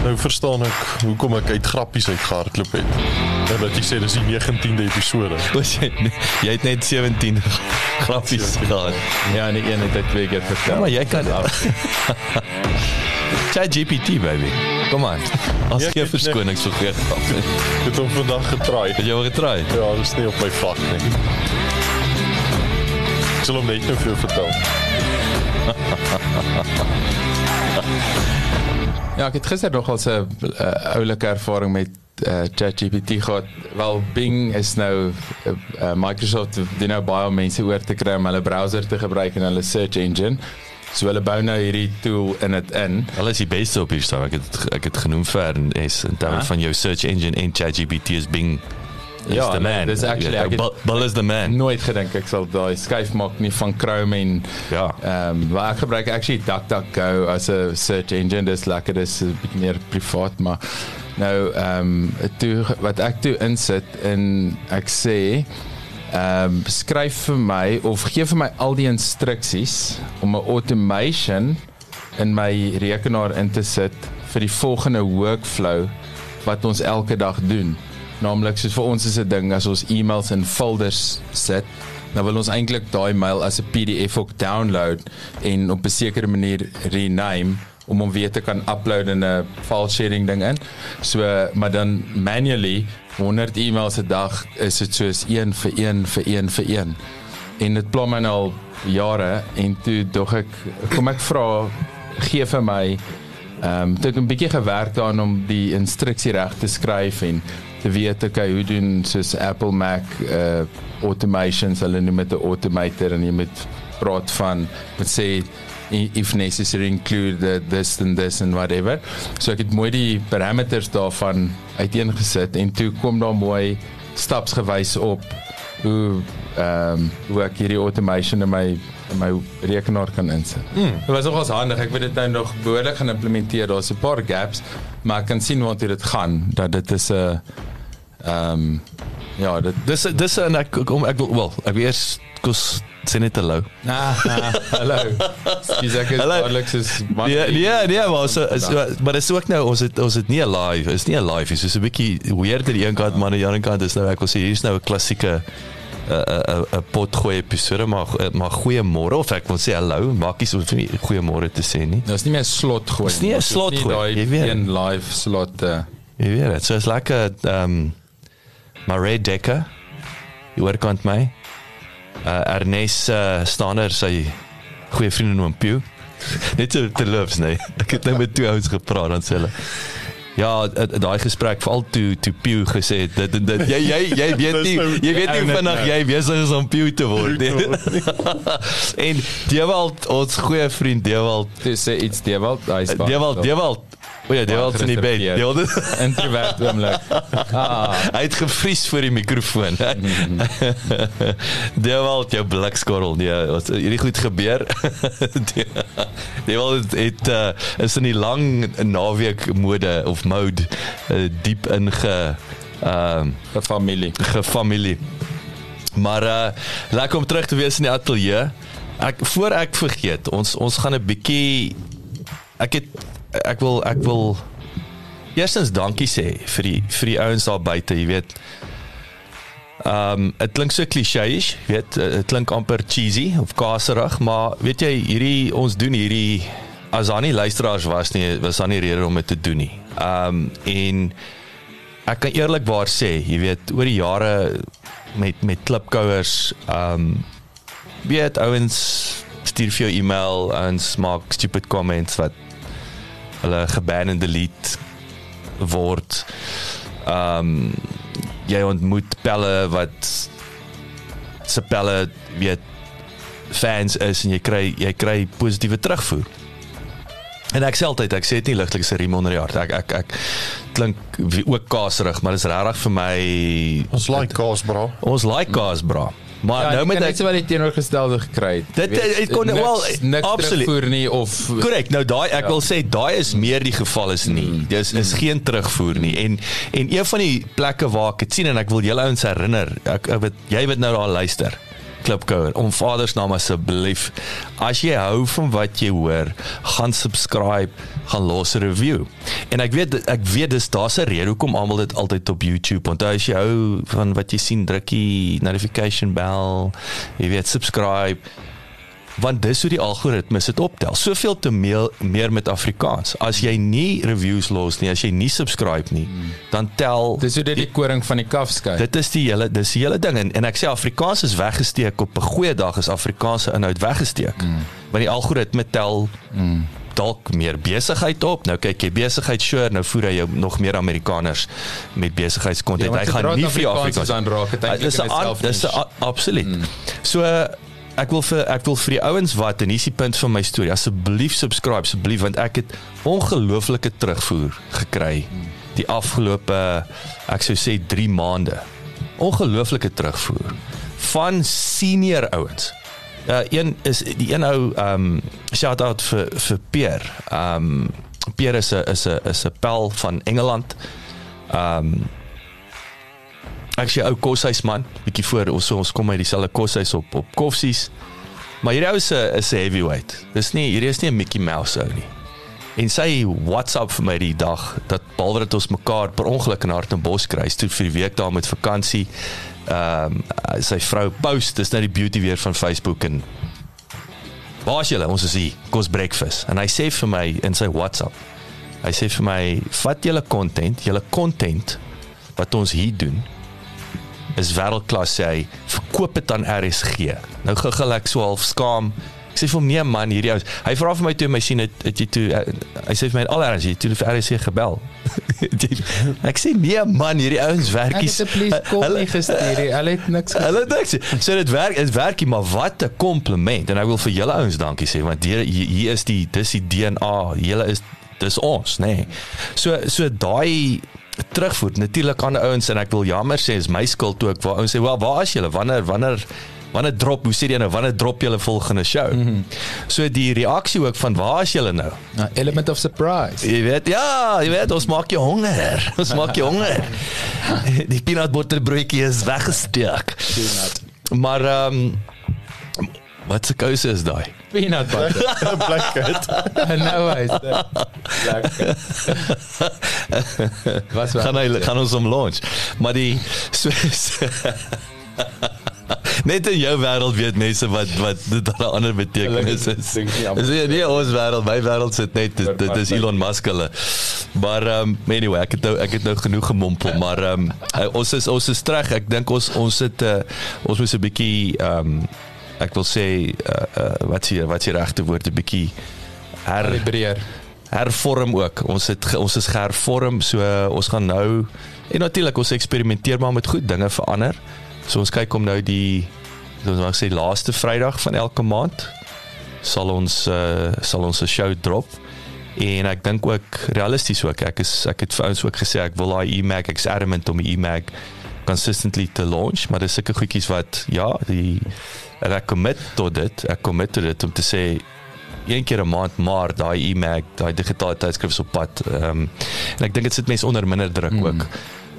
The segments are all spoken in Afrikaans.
Nou verstaan ek hoekom ek uit grappies uit gehardloop het. En dat jy sê dis die 19de episode. Was jy jy het net 17 grappies gehad. Ja, nee, een het hy twee keer vertel. Maar jy kan Chat GPT baby. Kom aan. As Ja, jy ek- verskonings vir goeie grap. Ek het hom vandag getraai. Het jy al getry? Ja, dis nie op my vlak nie. Ek sal hom net nou vir jou vertel. Ja, ek het gister nog al 'n uh, oulike ervaring met uh, ChatGPT gehad. Wel Bing is nou uh, uh, Microsoft doen nou baie mense oor te kry om hulle browser te gebruik en hulle search engine. So hulle bou nou hierdie tool in dit in. Hulle is die beste op hierdie stadium. Ek het ek het genoem vir en is in terme Huh? van jou search engine en ChatGPT is Bing. Ja, the nee, man. dis actually- ek Bull- Bull is the man. Nooit gedink ek sal daai skuif maak nie van Chrome en Ja. Ehm um, maar ek gebruik actually DuckDuckGo as 'n search engine. Dis lekker, dis 'n bietjie meer privaat, maar nou ehm um, toe wat ek toe insit en ek sê ehm um, skryf vir my of gee vir my al die instruksies om 'n automation in my rekenaar in te sit vir die volgende workflow wat ons elke dag doen. Naamlik soos vir ons is 'n ding as ons e-mails in folders sit, dan wil ons eintlik daai mail as 'n PDF ook download en op 'n sekere manier rename om hom weer te kan upload in 'n file sharing ding in. So maar dan manually 100 e-mails 'n dag is dit soos 1 vir 1 vir 1 vir 1. En dit pla my nou al jare en toe dog ek kom ek vra gee vir my Ehm um, het 'n bietjie gewerk daaraan om die instruksie reg te skryf en te weet okay hoe doen soos Apple Mac uh automations hulle noem dit 'n automator en jy moet praat van wat sê if necessary include the, this and this and whatever. So ek het mooi die parameters daarvan uiteengesit en toe kom daar mooi stapsgewys op hoe ehm um, hoe ek hierdie automation in my in my rekenaar kan insit. Mm. Dit was nogals handig. Ek weet dit nou nog behoorlik gaan implementeer. Daar's 'n paar gaps, maar ek kan sien waar dit gaan dat dit is 'n ehm um, ja, dit Dis dis en ek kom ek wil wel, ek wil eers kos sê net hallo. ah, ah, hallo. Dis ek is dadelik soos man. Ja, ja, nee, maar so, so maar dis ook nou ons het ons het nie 'n live, is nie 'n live, is so 'n bietjie weird aan die een kant, maar aan die ander kant is nou ek wil sê hier's nou 'n klassieke 'n 'n potgooi episode maar maar goeiemôre of ek wil sê hallo, maak nie so nie goeiemôre te sê nie. Dit is nie meer slot gooi. Dis nie 'n Dit is slot gooi, jy weet. Een live slot uh, Jy weet dit. So is lekker ehm um, Mare Dekker. Jy hoor kant my. Uh Ernest uh, Stander sy goeie vriend noem Pew. Net so te loves nee. Ek het nou met twee ouens gepraat dan sê hulle Ja, d- daai gesprek veral toe toe Pew gesê het dit dit, dit jy jy jy weet nie nou- jy weet nie net vinnig nou. jy besig is om Pew te word nie. en Dewald ons goeie vriend Dewald dis sê iets Dewald, hy's baie- Dewald Dewald O ja, die het in die bed. Die het introvert oomlik. Ah, hy het gevries voor die mikrofoon. Die wel jou blikskorrel. Nee, wat hierdie goed gebeur. Die, die het, het uh, is in die lang naweek mode of mode uh, diep inge ehm uh, gefamilie. Gefamilie. Maar uh lekker om terug te wees in die ateljee. Ek voor ek vergeet, ons ons gaan 'n bietjie ek het ek wil ek wil eerstens dankie sê vir die vir die ouens daar buite, jy weet. Ehm um, dit klink so klisjéies, weet, dit klink amper cheesy of kaserig, maar weet jy, hierdie ons doen hierdie as aan nie luisteraars was nie, was aan nie rede om dit te doen nie. Ehm um, en ek kan eerlikwaar sê, jy weet, oor die jare met met klipkouers, ehm um, weet ouens stuur vir jou e-mail en maak stupid comments wat hulle geban en delete word. Ehm um, jy ontmoet pelle wat se pelle weet fans is en jy kry jy kry positiewe terugvoer. En ek sê altyd ek sê dit nie ligtelik se riem onder die hart. Ek ek ek klink ook kaserig, maar dit is regtig vir my ons like kaas bra. Ons like kaas bra. Maar ja, nou met ek wel die teenoorgestelde gekry. Dit ek kon wel absoluut nie of korrek. Nou daai ek ja. wil sê daai is meer die geval is nie. Mm. Dis is mm. geen terugvoer nie. En en een van die plekke waar ek dit sien en ek wil julle ouens herinner, ek, ek weet jy weet nou daar luister. Klipkouer om Vader se naam asseblief. As jy hou van wat jy hoor, gaan subscribe, gaan los 'n review. En ek weet ek weet dis daar's 'n rede hoekom almal dit altyd op YouTube. Onthou as jy hou van wat jy sien, drukkie notification bell, jy weet subscribe want dis hoe die algoritmes dit optel. Soveel te meer, meer met Afrikaans. As jy nie reviews los nie, as jy nie subscribe nie, dan tel Dis hoe dit die, die koring van die kaf skei. Dit is die hele dis die hele ding en, en ek sê Afrikaans is weggesteek op 'n goeie dag is Afrikaanse inhoud weggesteek. Mm. Want die algoritme tel mm dalk meer besigheid op. Nou kyk jy besigheid sure, nou voer hy jou nog meer Amerikaners met besigheidskontent. Ja, hy gaan nie vir Afrikaans aanraak. Dit is 'n dis 'n absoluut. Mm. So ek wil vir ek wil vir die ouens wat en hier is die punt van my storie asseblief subscribe asseblief want ek het ongelooflike terugvoer gekry die afgelope ek sou sê 3 maande ongelooflike terugvoer van senior ouens ja een is die een ou um shout out vir vir Peer um Peer is 'n is 'n is 'n pel van Engeland um ek sê ou koshuisman, bietjie voor ons ons kom uit dieselfde koshuis op op Koffsies. Maar hierdie ou 'n is 'n heavyweight. Dis nie hierdie is nie 'n Mickey Mouse ou nie. En sy WhatsApp vir my die dag dat behalwe dat ons mekaar per ongeluk in Hartenbos kry, toe vir die week daar met vakansie. Ehm um, sy vrou post, dis nou die beauty weer van Facebook en Waar is julle? Ons is hier. Kos breakfast. En hy sê vir my in sy WhatsApp. Hy sê vir my, "Vat julle content, julle content wat ons hier doen is wêreldklas sê hy verkoop dit aan RSG. Nou gegil ek so half skaam. Ek sê vir hom nee man, hierdie ou. Hy vra vir my toe my sien het, het jy toe uh, hy sê vir my al RSG toe vir RSG gebel. ek sê nee man, hierdie ouens werkies. Hulle gestuur. Hulle het niks. Hulle niks. So dit werk, dit werkie, maar wat 'n kompliment en ek wil vir julle ouens dankie sê want hier hier is die dis die DNA. Julle is dis ons, nê. Nee. So so daai terugvoer natuurlik aan ouens en ek wil jammer sê is my skuld ook waar ouens sê wel waar is julle wanneer wanneer wanneer drop hoe sê jy nou wanneer drop julle volgende show? Mm -hmm. so die reaksie ook van waar is julle nou? A element of surprise. Jy weet ja jy weet ons maak jou honger. Ons maak jou honger. Die peanut butter broodjie is weggesteek. Maar ehm um, wat se kouse is daai? Peanut butter. Black cat nou hy's black wat gaan hy gaan ons om lunch maar die so, net in jou wêreld weet mense wat wat dit 'n ander betekenis is. is nie. nie ons wêreld? My wêreld sit net dit, dit is Elon Musk hulle. Maar um, anyway ek het nou ek het nou genoeg gemompel maar um, ons is ons is terug. Ek dink ons ons sit uh, ons moet 'n bietjie um, ek wil sê uh, uh, wat sê wat sê regte woord? 'n bietjie herlibreer hervorm ook. Ons het ons is gehervorm so uh, ons gaan nou en natuurlik ons eksperimenteer maar met goed dinge verander so ons kyk om nou die ons mag sê laaste vrydag van elke maand sal ons uh, sal ons 'n show drop En ek dink ook realisties ook. Ek is ek het vir ouens ook gesê ek wil daai e-mag ek's adamant om die e-mag consistently te launch, maar dis sulke goedjies wat ja, die ek commit tot dit. Ek commit tot dit om te sê een keer 'n maand maar daai e-mag, daai digitale tydskrif is op pad. Ehm um, en ek dink dit sit mense onder minder druk mm. ook.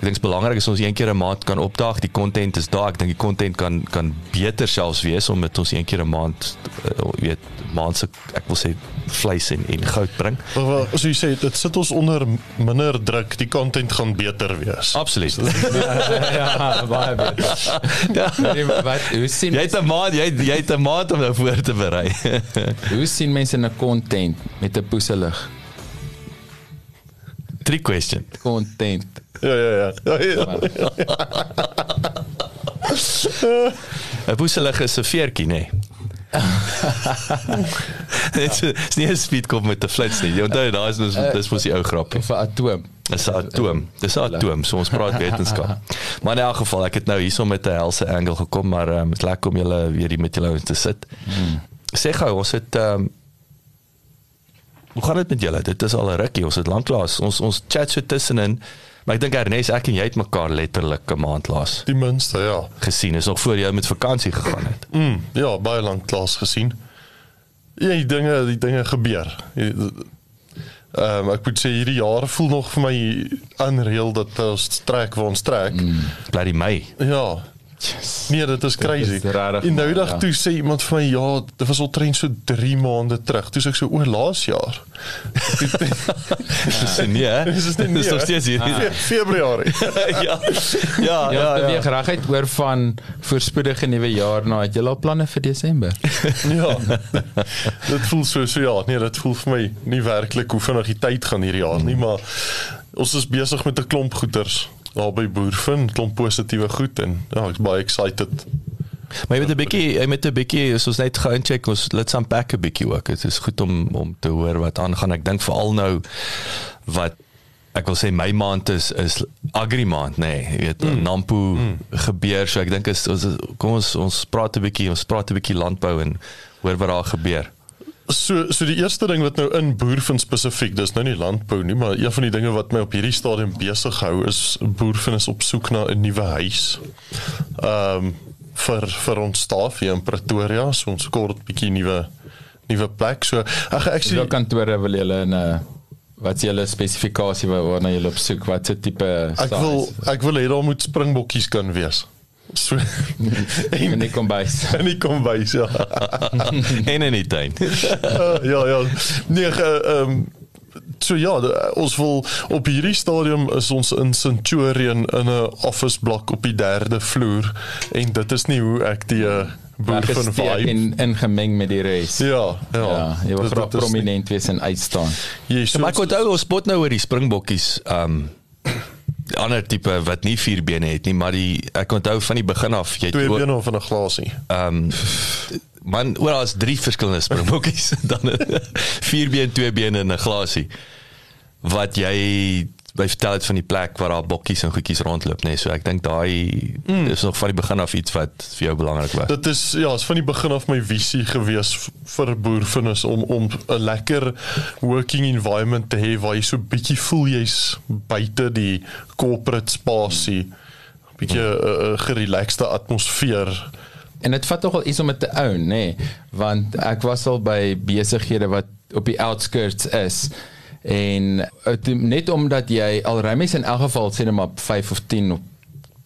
Ek dink dit is belangrik as ons een keer 'n maand kan opdaag, die content is daar. Ek dink die content kan kan beter selfs wees omdat ons een keer 'n maand uh, weet maand se ek wil sê vleis en en goud bring. Maar as jy sê dit sit ons onder minder druk, die content gaan beter wees. Absoluut. ja, baie beter. ja. Nee, wat hoe sien Jy het 'n maand, jy jy het 'n maand om nou voor te berei. hoe sien mense 'n content met 'n poeselig Drie question. content? Ja ja ja. ja, ja. 'n Boeselig is 'n veertjie, nê. Dit is nie 'n speedkop met 'n flits nie. Jy onthou daai is dis dis mos die ou grap. Of 'n atoom? Dis 'n atoom. Dis 'n atoom. So ons praat wetenskap. Maar in elk geval, ek het nou hierso met 'n helse angle gekom, maar ehm um, is lekker om julle weer hier met julle te sit. Hmm. Sê gou, ons het ehm um, Hoe gaan dit met julle? Dit is al 'n rukkie. Ons het lanklaas ons ons chat so tussenin. Maar ek dink Ernest, ek en jy het mekaar letterlik 'n maand laas Die minste ja. gesien. Is nog voor jy met vakansie gegaan het. Mm, ja, baie lank klas gesien. Ja, die dinge, die dinge gebeur. Ehm um, ek moet sê hierdie jaar voel nog vir my unreal dat ons trek waar ons trek. Mm. Bly die Mei. Ja. Yes. Nee, dit is crazy. is regtig En nou maar, dag ja. toe sê iemand vir my ja, dit was al trein so 3 maande terug. Toe sê ek so o, laas jaar. Dis nie, hè? Dis is nie Dis nog steeds hier. Fe- Februarie. ja. Ja, Ja, ja, ja. beweeg reguit oor van voorspoedige nuwe jaar na het jy al planne vir Desember? ja. Dit voel so so ja, nee, dit voel vir my nie werklik hoe vinnig die tyd gaan hierdie jaar nie, maar ons is besig met 'n klomp goeters daar by Boervin, klomp positiewe goed en ja, ek's baie excited. Maar jy met 'n bietjie, jy met 'n bietjie, ons net gaan incheck, ons let's unpack 'n bietjie ook. Dit is goed om om te hoor wat aangaan. Ek dink veral nou wat ek wil sê my maand is is agri maand, nê. Nee, jy weet, mm. Nampo mm. gebeur, so ek dink is ons kom ons ons praat 'n bietjie, ons praat 'n bietjie landbou en hoor wat daar gebeur. So so die eerste ding wat nou in Boervin spesifiek, dis nou nie landbou nie, maar een van die dinge wat my op hierdie stadium besig hou is Boervin is op soek na 'n nuwe huis. Ehm um, vir vir ons staf hier in Pretoria, so ons kort bietjie nuwe nuwe plek. So ag ek sê kantore wil julle in 'n wat is julle spesifikasie wa- waarna julle op soek? Wat se tipe ek wil ek wil hê daar moet springbokkies kan wees. So en nie kom by. en ek kom by ja. en in die tuin. uh, ja ja. Nee, ehm um, so ja, ons wil op hierdie stadium is ons in Centurion in 'n office blok op die derde vloer en dit is nie hoe ek die uh, boer van vibe. en ingemeng met die res. Ja, ja. Ja, jy wil graag is nie- prominent wees en uitstaan. Jy Ja, maar ek onthou ons spot nou oor die springbokkies, ehm um, ander tipe wat nie vier bene het nie, maar die ek onthou van die begin af, jy twee bene of 'n glasie. Ehm um, man, oor as drie verskillende springbokkies dan vier been, twee bene en 'n glasie. Wat jy by vertel het van die plek waar daar bokkies en goedjies rondloop, nee, so ek dink daai mm. is nog van die begin af iets wat vir jou belangrik was. Dit is ja, is van die begin af my visie gewees vir boervinnis om om 'n lekker working environment te hê waar jy so bietjie voel jy's buite die corporate spasie. Bietjie 'n mm. gerelaxte atmosfeer. En dit vat nogal iets om dit te own, nê, nee, want ek was al by besighede wat op die outskirts is en het, net omdat jy al mens in elk geval sê net maar 5 of 10 of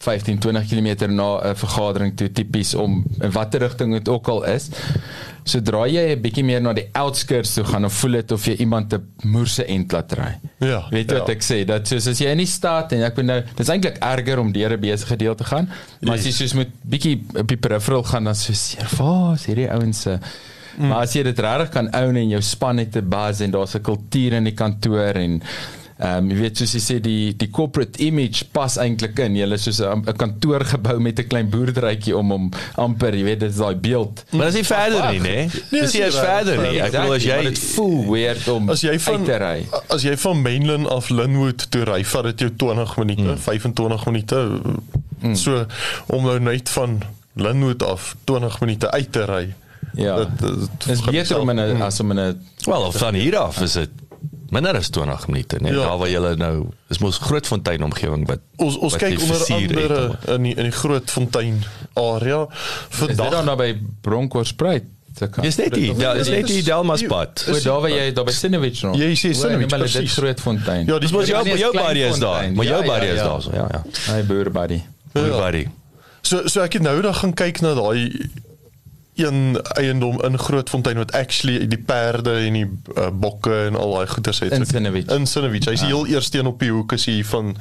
15 20 km na 'n vergadering toe tipies om in watter rigting dit ook al is. Sodra jy 'n bietjie meer na die outskirts toe gaan, dan voel dit of jy iemand 'n moerse end laat ry. Ja, Weet jy wat ja. ek sê? Dat soos as jy in die stad en ek bedoel nou, dit is eintlik erger om deur 'n besige deel te gaan, maar as jy soos met bietjie op die peripheral gaan dan soos, "Ja, is hierdie ouens se mm. Maar as jy dit regtig kan own en jou span het 'n buzz en daar's 'n kultuur in die kantoor en Ehm um, jy weet soos jy sê die die corporate image pas eintlik in. Jy is soos 'n 'n kantoorgebou met 'n klein boerderytjie om hom amper, jy weet, dit is daai beeld. Maar dis nie verder nie, Nee, nê? Dis dis nie verder. nie. Ek bedoel as jy dit voel weird om As jy van as jy van Mainland af Linwood toe ry, vat dit jou 20 minute, mm. 25 minute. Mm. So om nou net van Linwood af 20 minute uit te ry. Ja. Dit- dit- Dit is beter om in 'n Mm. as om in 'n wel of van hier af is dit minder as 20 minute, nee. Ja. Daar waar jy nou is mos Grootfontein omgewing wat Ons ons wat kyk onder het, andere maar- in die, in die Grootfontein area Is dit vandag dan nou by Bronkhorstspruit? Dis net die, ja, is net die Delmaspad. O, daar waar jy daar by Sinovich nog. Jy sê Sinovich, maar dit. Grootfontein. Ja, Dis mos jou jou barrier is daar. Maar jou Ja, ja, barrier is ja. daar so, ja, ja. Hy boer buddy. Ja. buddy. So so ek het nou dag gaan kyk na daai een eiendom in Grootfontein wat actually die perde en die uh, bokke en al daai goeders het. In Sinovich. In Sinovich. Hy's die heel eerste een op die hoek is hier van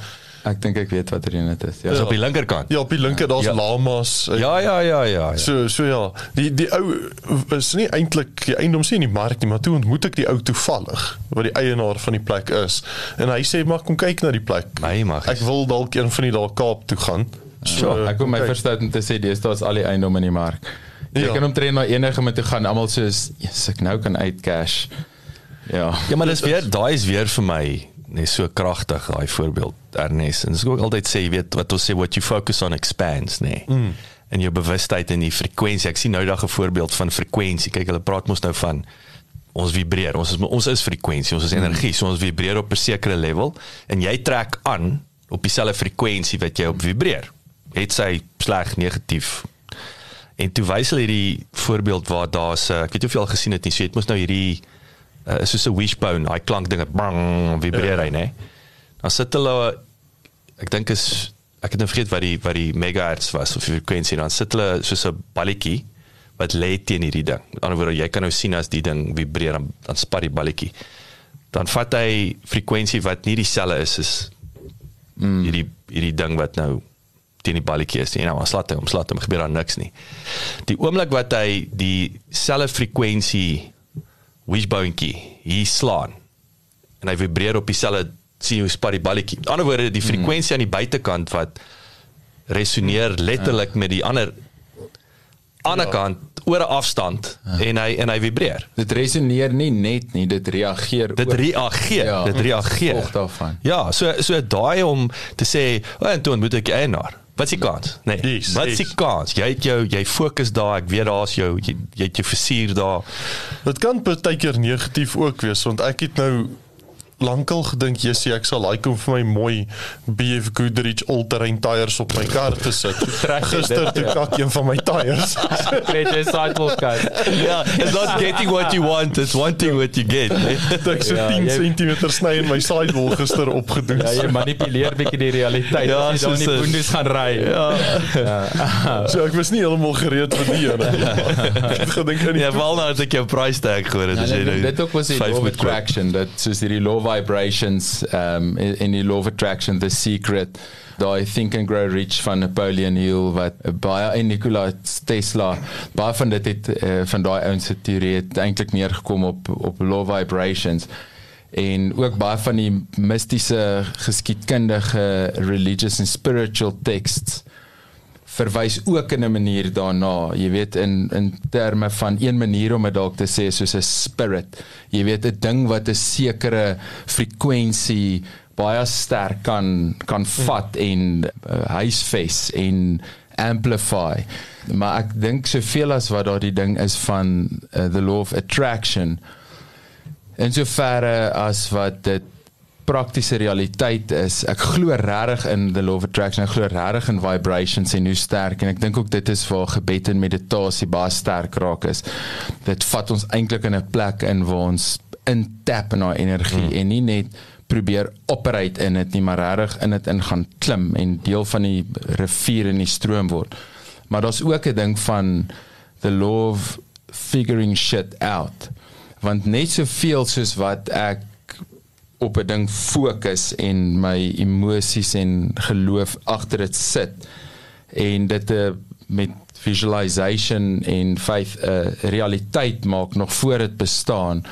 Ek dink ek weet watter een dit is. Ja. Dis op die linkerkant. ja op die linker daar's Ja. lamas. en- Ja, ja, ja, ja. ja. So so ja, die die ou is nie eintlik die eiendom sien in die mark nie, maar toe ontmoet ek die ou toevallig wat die eienaar van die plek is. En hy sê maar kom kyk na die plek. My mag. Ek wil dalk een van die daar Kaap toe gaan. Sure, Ek wil my kyk. verstout om te sê dis daar's al die eiendom in die mark. Jy Ja. kan omtrent na enige met toe gaan, almal soos yes, ek nou kan uit cash. Ja. Ja, maar dis weer daai is weer vir my net so kragtig daai voorbeeld Ernest. En dis ook altyd sê jy weet wat ons sê what you focus on expands. Nee. Mm. En jou bewustheid en die frekwensie. Ek sien nou dag 'n voorbeeld van frekwensie. Kyk, hulle praat mos nou van ons vibreer. Ons is ons is frekwensie, ons is energie. So ons vibreer op 'n sekere level en jy trek aan op dieselfde frekwensie wat jy op vibreer. Het sy sleg negatief En toe wys hulle hierdie voorbeeld waar daar's ek weet nie of jy al gesien het nie, so jy het mos nou hierdie uh, soos 'n wishbone, daai klank dinge bang vibreer hy, né? Dan sit hulle ek dink is ek het nou vergeet wat die wat die megahertz was of die frekwensie, dan sit hulle soos 'n balletjie wat lê teen hierdie ding. Met ander woorde, jy kan nou sien as die ding vibreer dan, dan spat die balletjie. Dan vat hy frekwensie wat nie dieselfde is as mm. hierdie hierdie ding wat nou teen die balletjie is. En nou slat hy, omslat hom, gebeur daar niks nie. Die oomblik wat hy dieselfde frekwensie wishbonetjie hier slaan en hy vibreer op dieselfde sien hoe spat die balletjie. Aan die ander woorde, die frekwensie aan die buitekant wat resoneer letterlik met die ander ander kant oor 'n afstand en hy en hy vibreer. Dit resoneer nie net nie, dit reageer Dit reageer, Ja, dit reageer. gevolg daarvan. Ja, so so daai om te sê, "O, en toe moet ek eienaar." Wat die kans? Nee. Yes, wat is yes. kans? Jy het jou jy fokus daar, ek weet daar's jou jy, jy het jou versier daar. Dit kan partykeer negatief ook wees want ek het nou lankal gedink Jessie ek sal like om vir my mooi BF Goodrich all-terrain tyres op my kar te sit. Jy Gister toe ja. kak een van my tyres. Kry jy sidewalk kat. Ja, it's not getting what you want, it's wanting what you get. Ek so Ja, 10 jy- cm sny in my sidewall gister opgedoen. Ja, jy manipuleer bietjie die realiteit. Ja, jy dan dit. boondes gaan ry. Ja. So ek was nie heeltemal gereed vir die ene. Ek gedink in die Ja, wel nou het ek jou price tag gehoor het Ja, as jy nou. dit ook was die law of attraction dat soos hierdie law vibrations um in, in die law of attraction the secret daai think and grow rich van Napoleon Hill wat baie en Nikola Tesla baie van dit het uh, van daai ouens se teorie het eintlik neergekom op op law vibrations. En ook baie van die mistiese geskiedkundige religious and spiritual texts verwys ook in 'n manier daarna. Jy weet in in terme van een manier om dit dalk te sê soos 'n spirit. Jy weet 'n ding wat 'n sekere frekwensie baie sterk kan kan vat en uh, huisves en amplify. Maar ek dink soveel as wat daardie ding is van uh, the law of attraction in soverre as wat dit praktiese realiteit is. Ek glo regtig in the law of attraction. Ek glo regtig in vibrations en hoe sterk en ek dink ook dit is waar gebed en meditasie baie sterk raak is. Dit vat ons eintlik in 'n plek in waar ons intap in daai energie hmm. en nie net probeer operate in dit nie, maar regtig in dit in gaan klim en deel van die rivier en die stroom word. Maar daar's ook 'n ding van the law of figuring shit out. Want net soveel soos wat ek op 'n ding fokus en my emosies en geloof agter dit sit en dit uh, met visualization en faith 'n uh, realiteit maak nog voor dit bestaan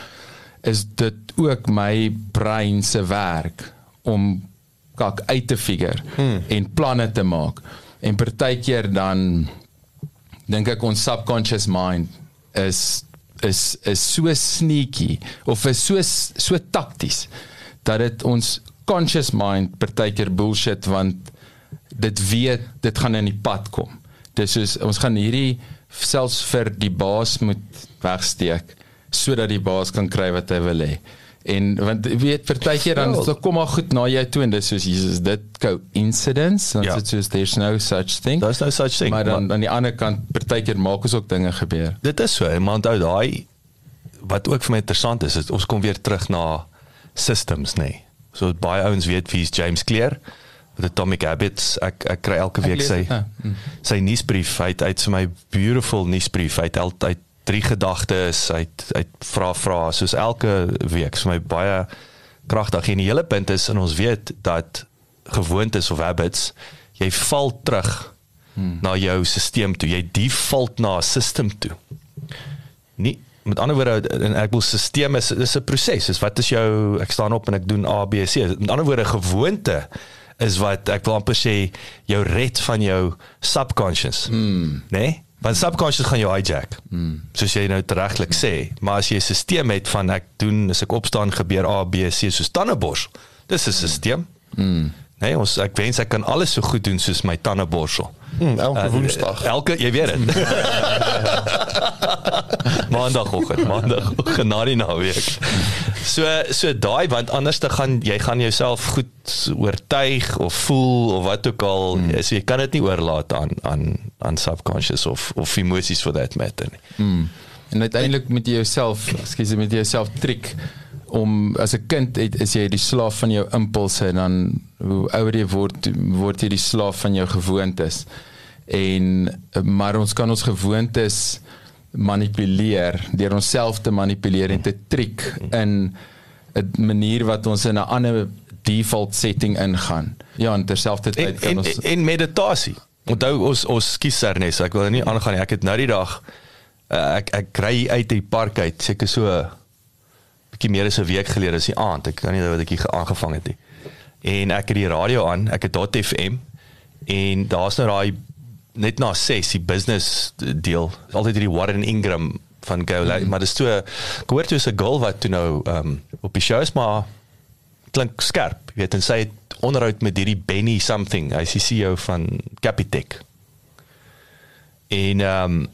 is dit ook my brein se werk om kak uit te figure hmm. en planne te maak en partykeer dan dink ek ons subconscious mind is is is so sneaky of is so so takties dat dit ons conscious mind partykeer bullshit want dit weet dit gaan in die pad kom. Dis soos ons gaan hierdie selfs vir die baas moet wegsteek sodat die baas kan kry wat hy wil hê. En want weet partykeer dan so kom maar goed na jou toe en dis soos Jesus dit coincidence dan Ja. soos there's no such thing. Daar's no such thing. maar dan aan die ander kant partykeer maak ons ook dinge gebeur. Dit is so, maar onthou daai wat ook vir my interessant is, is ons kom weer terug na systems nê. Nee. So baie ouens weet wie's James Clear met Atomic Habits. Ek ek kry elke Ek week sy ja. Mm. sy nuusbrief hy het uit vir my beautiful nuusbrief. Hy het altyd drie gedagtes, hy het hy vra vra soos elke week. Vir my baie kragtig. En die hele punt is en ons weet dat gewoontes of habits jy val terug hmm. na jou stelsel toe. Jy default na 'n system toe nie met ander woorde en ek wil stelsel is is 'n proses. Is wat is jou ek staan op en ek doen A B C. Met ander woorde gewoonte is wat ek wil amper sê jou red van jou subconscious. Mm. Né? Nee? Want subconscious gaan jou hijack. Mm. Soos jy nou regtig sê, maar as jy 'n stelsel het van ek doen as ek opstaan gebeur A B C soos tandeborsel. Dis 'n stelsel. Mm. Nee, ons ek wens ek kan alles so goed doen soos my tandeborsel. Hmm, elke Uh, woensdag. Elke, jy weet dit. maandagoggend, maandagoggend na die naweek. So so daai want anders te gaan jy gaan jouself goed oortuig of voel of wat ook al, hmm. so jy kan dit nie oorlaat aan aan aan subconscious of of emosies for that matter nie. Mm. En uiteindelik met jy jouself, ekskuus, met jouself triek om as 'n kind het, is jy die slaaf van jou impulse en dan hoe ouer jy word word jy die slaaf van jou gewoontes. En maar ons kan ons gewoontes manipuleer deur onsself te manipuleer en te triek in 'n manier wat ons in 'n ander default setting ingaan. Ja, en terselfdertyd En kan en, ons en meditasie. Onthou ons ons kies Ernest, ek wil nie aangaan nie. Ek het nou die dag uh, ek ek kry uit die park uit, seker so bietjie meer as 'n week gelede is die aand. Ek kan nie onthou wat ek hier aangevang het nie. En ek het die radio aan, ek het Dot FM en daar's nou daai net na 6 die business deel. Altyd hierdie Warren Ingram van Go, mm. maar dis toe ek hoor toe is 'n girl wat toe nou um, op die show is maar klink skerp, jy weet en sy het onderhoud met hierdie Benny something, hy is die CEO van Capitec. En ehm um,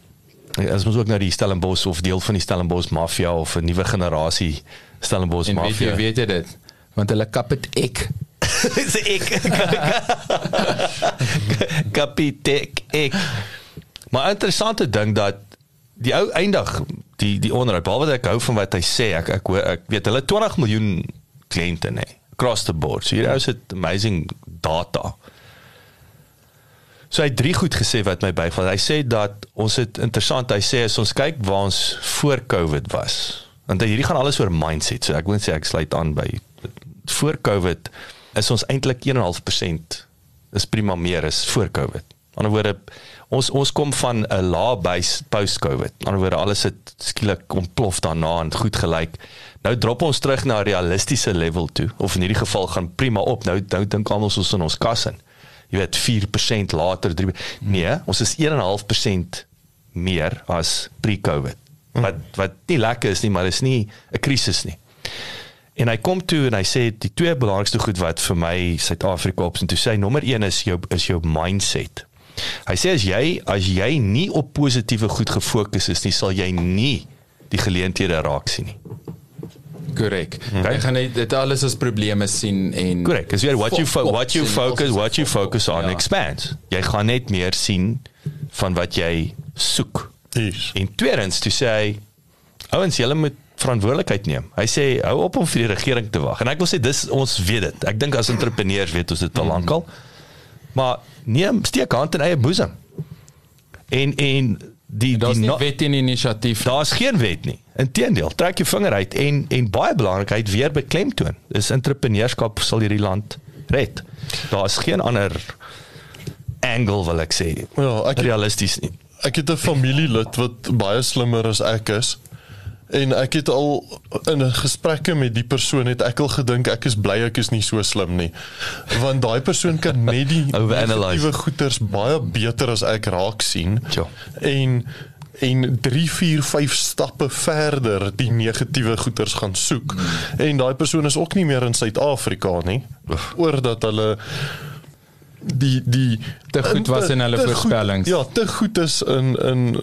as ons ook nou die Stellenbosch of deel van die Stellenbosch mafia of 'n nuwe generasie Stellenbosch en weet mafia. jy weet jy dit want hulle kap dit ek Dis ek. Kapitek ek. Maar interessante ding dat die ou eindig die die onderhoud behalwe dat ek hou van wat hy sê ek ek ek weet hulle 20 miljoen kliënte nê across the board. So hier is dit amazing data. So hy het drie goed gesê wat my byval. Hy sê dat ons het interessant, hy sê as ons kyk waar ons voor Covid was. Want hierdie gaan alles oor mindset. So ek wil sê ek sluit aan by voor Covid is ons eintlik 1.5% is prima meer as voor Covid. Aan die ander woorde ons ons kom van 'n lae base post Covid. Aan die ander woorde alles het skielik ontplof daarna en goed gelyk. Nou drop ons terug na 'n realistiese level toe of in hierdie geval gaan prima op. Nou nou dink almal ons in ons kas in. Jy weet 4% later 3 Nee, ons is 1.5% meer as pre-Covid. Wat wat nie lekker is nie, maar is nie 'n krisis nie. En hy kom toe en hy sê die twee belangrikste goed wat vir my Suid-Afrika op en toe sê nommer 1 is jou is jou mindset. Hy sê as jy as jy nie op positiewe goed gefokus is nie, sal jy nie die geleenthede raak sien nie. Korrek. Okay. Jy gaan net dit alles as probleme sien en Korrek. Dis weer what you what you focus what you focus on Ja. expands. Jy gaan net meer sien van wat jy soek. Yes. En tweedens toe sê hy ouens julle moet verantwoordelikheid neem. Hy sê hou op om vir die regering te wag. En ek wil sê dis ons weet dit. Ek dink as entrepreneurs weet ons dit al lankal. Maar neem steek hand in eie boesem. En en die daar's die nie wet en inisiatief. Daar's geen wet nie. Inteendeel, trek jou vinger uit en en baie belangrikheid weer beklemtoon. Is entrepreneurskap sal hierdie land red. Daar's geen ander angle wil ek sê. Ja, ek realisties nie. ek het 'n familielid wat baie slimmer as ek is. En ek het al in gesprekke met die persoon het ek al gedink ek is bly ek is nie so slim nie. Want daai persoon kan net die negatiewe goeters baie beter as ek raak sien. Ja. En en 3 4 5 stappe verder die negatiewe goeters gaan soek. Mm. En daai persoon is ook nie meer in Suid-Afrika nie. Oordat hulle die die Te goed was in hulle voorspellings. Goed, ja, te goed is in in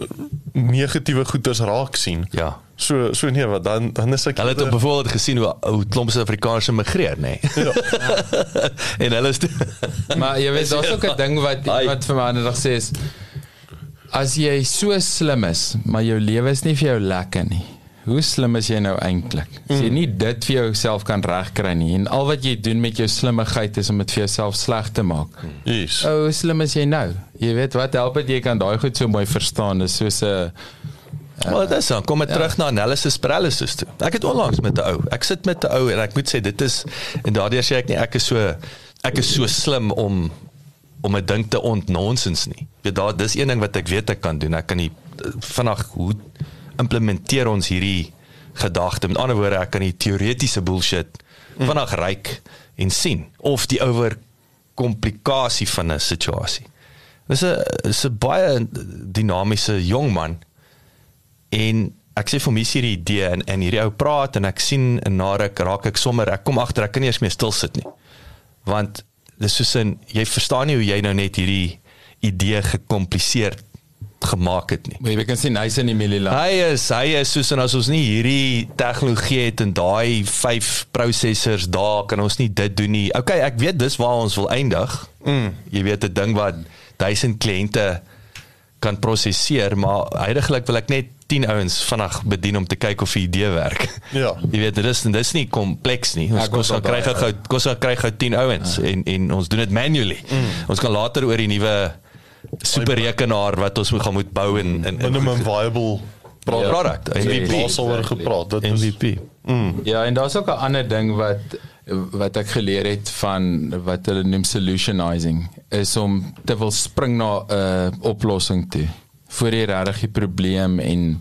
negatiewe goeders raak sien. Ja. So so nee, wat dan dan is ek Hulle het op byvoorbeeld gesien hoe hoe klomp Suid-Afrikaners migreer, nê. Nee. Ja. en hulle is Maar jy weet daar's ook 'n ding wat wat vir my ander dag sê is as jy so slim is, maar jou lewe is nie vir jou lekker nie. Hoe slim is jy nou eintlik? As jy nie dit vir jouself kan regkry nie en al wat jy doen met jou slimmigheid is om dit vir jouself sleg te maak. Yes. O, hoe slim is jy nou? Jy weet wat help dit jy kan daai goed so mooi verstaan. Dis soos 'n Maar dit is dan kom ek terug na analysis paralysis toe. Ek het onlangs met 'n ou. Ek sit met 'n ou en ek moet sê dit is en daardeur sê ek nie ek is so ek is so slim om om 'n ding te ontnonsens nie. Jy daar dis een ding wat ek weet ek kan doen. Ek kan die vinnig hoe implementeer ons hierdie gedagte. Met ander woorde, ek kan die teoretiese bullshit vinnig ryk en sien of die oor komplikasie van 'n situasie. Dis 'n is 'n baie dinamiese jong man en ek sê vir my is hierdie idee en en hierdie ou praat en ek sien en na ruk raak ek sommer ek kom agter ek kan nie eens meer stil sit nie. Want dis soos 'n jy verstaan nie hoe jy nou net hierdie idee gekompliseer gemaak het nie. jy kan sien hy's in die Milan. Hy is hy is soos en as ons nie hierdie tegnologie het en daai 5 prosessors daar kan ons nie dit doen nie. Okay, ek weet dis waar ons wil eindig. Mm. Jy weet 'n ding wat 1000 kliënte kan prosesseer, maar heidaglik wil ek net 10 ouens vinnig bedien om te kyk of die idee werk. Ja. Jy weet dit is dis nie kompleks nie. Ons Ek kos wil gaan kry gou kos gaan kry gou 10 ouens en en ons doen dit manually. Mm. Ons kan later oor die nuwe superrekenaar wat ons moet gaan moet bou en en minimum viable product. product. MVP Daar sal oor gepraat. Dit MVP Ja, en daar's ook 'n ander ding wat wat ek geleer het van wat hulle noem solutionizing is om te wil spring na 'n uh, oplossing toe. Voor jy regtig die probleem en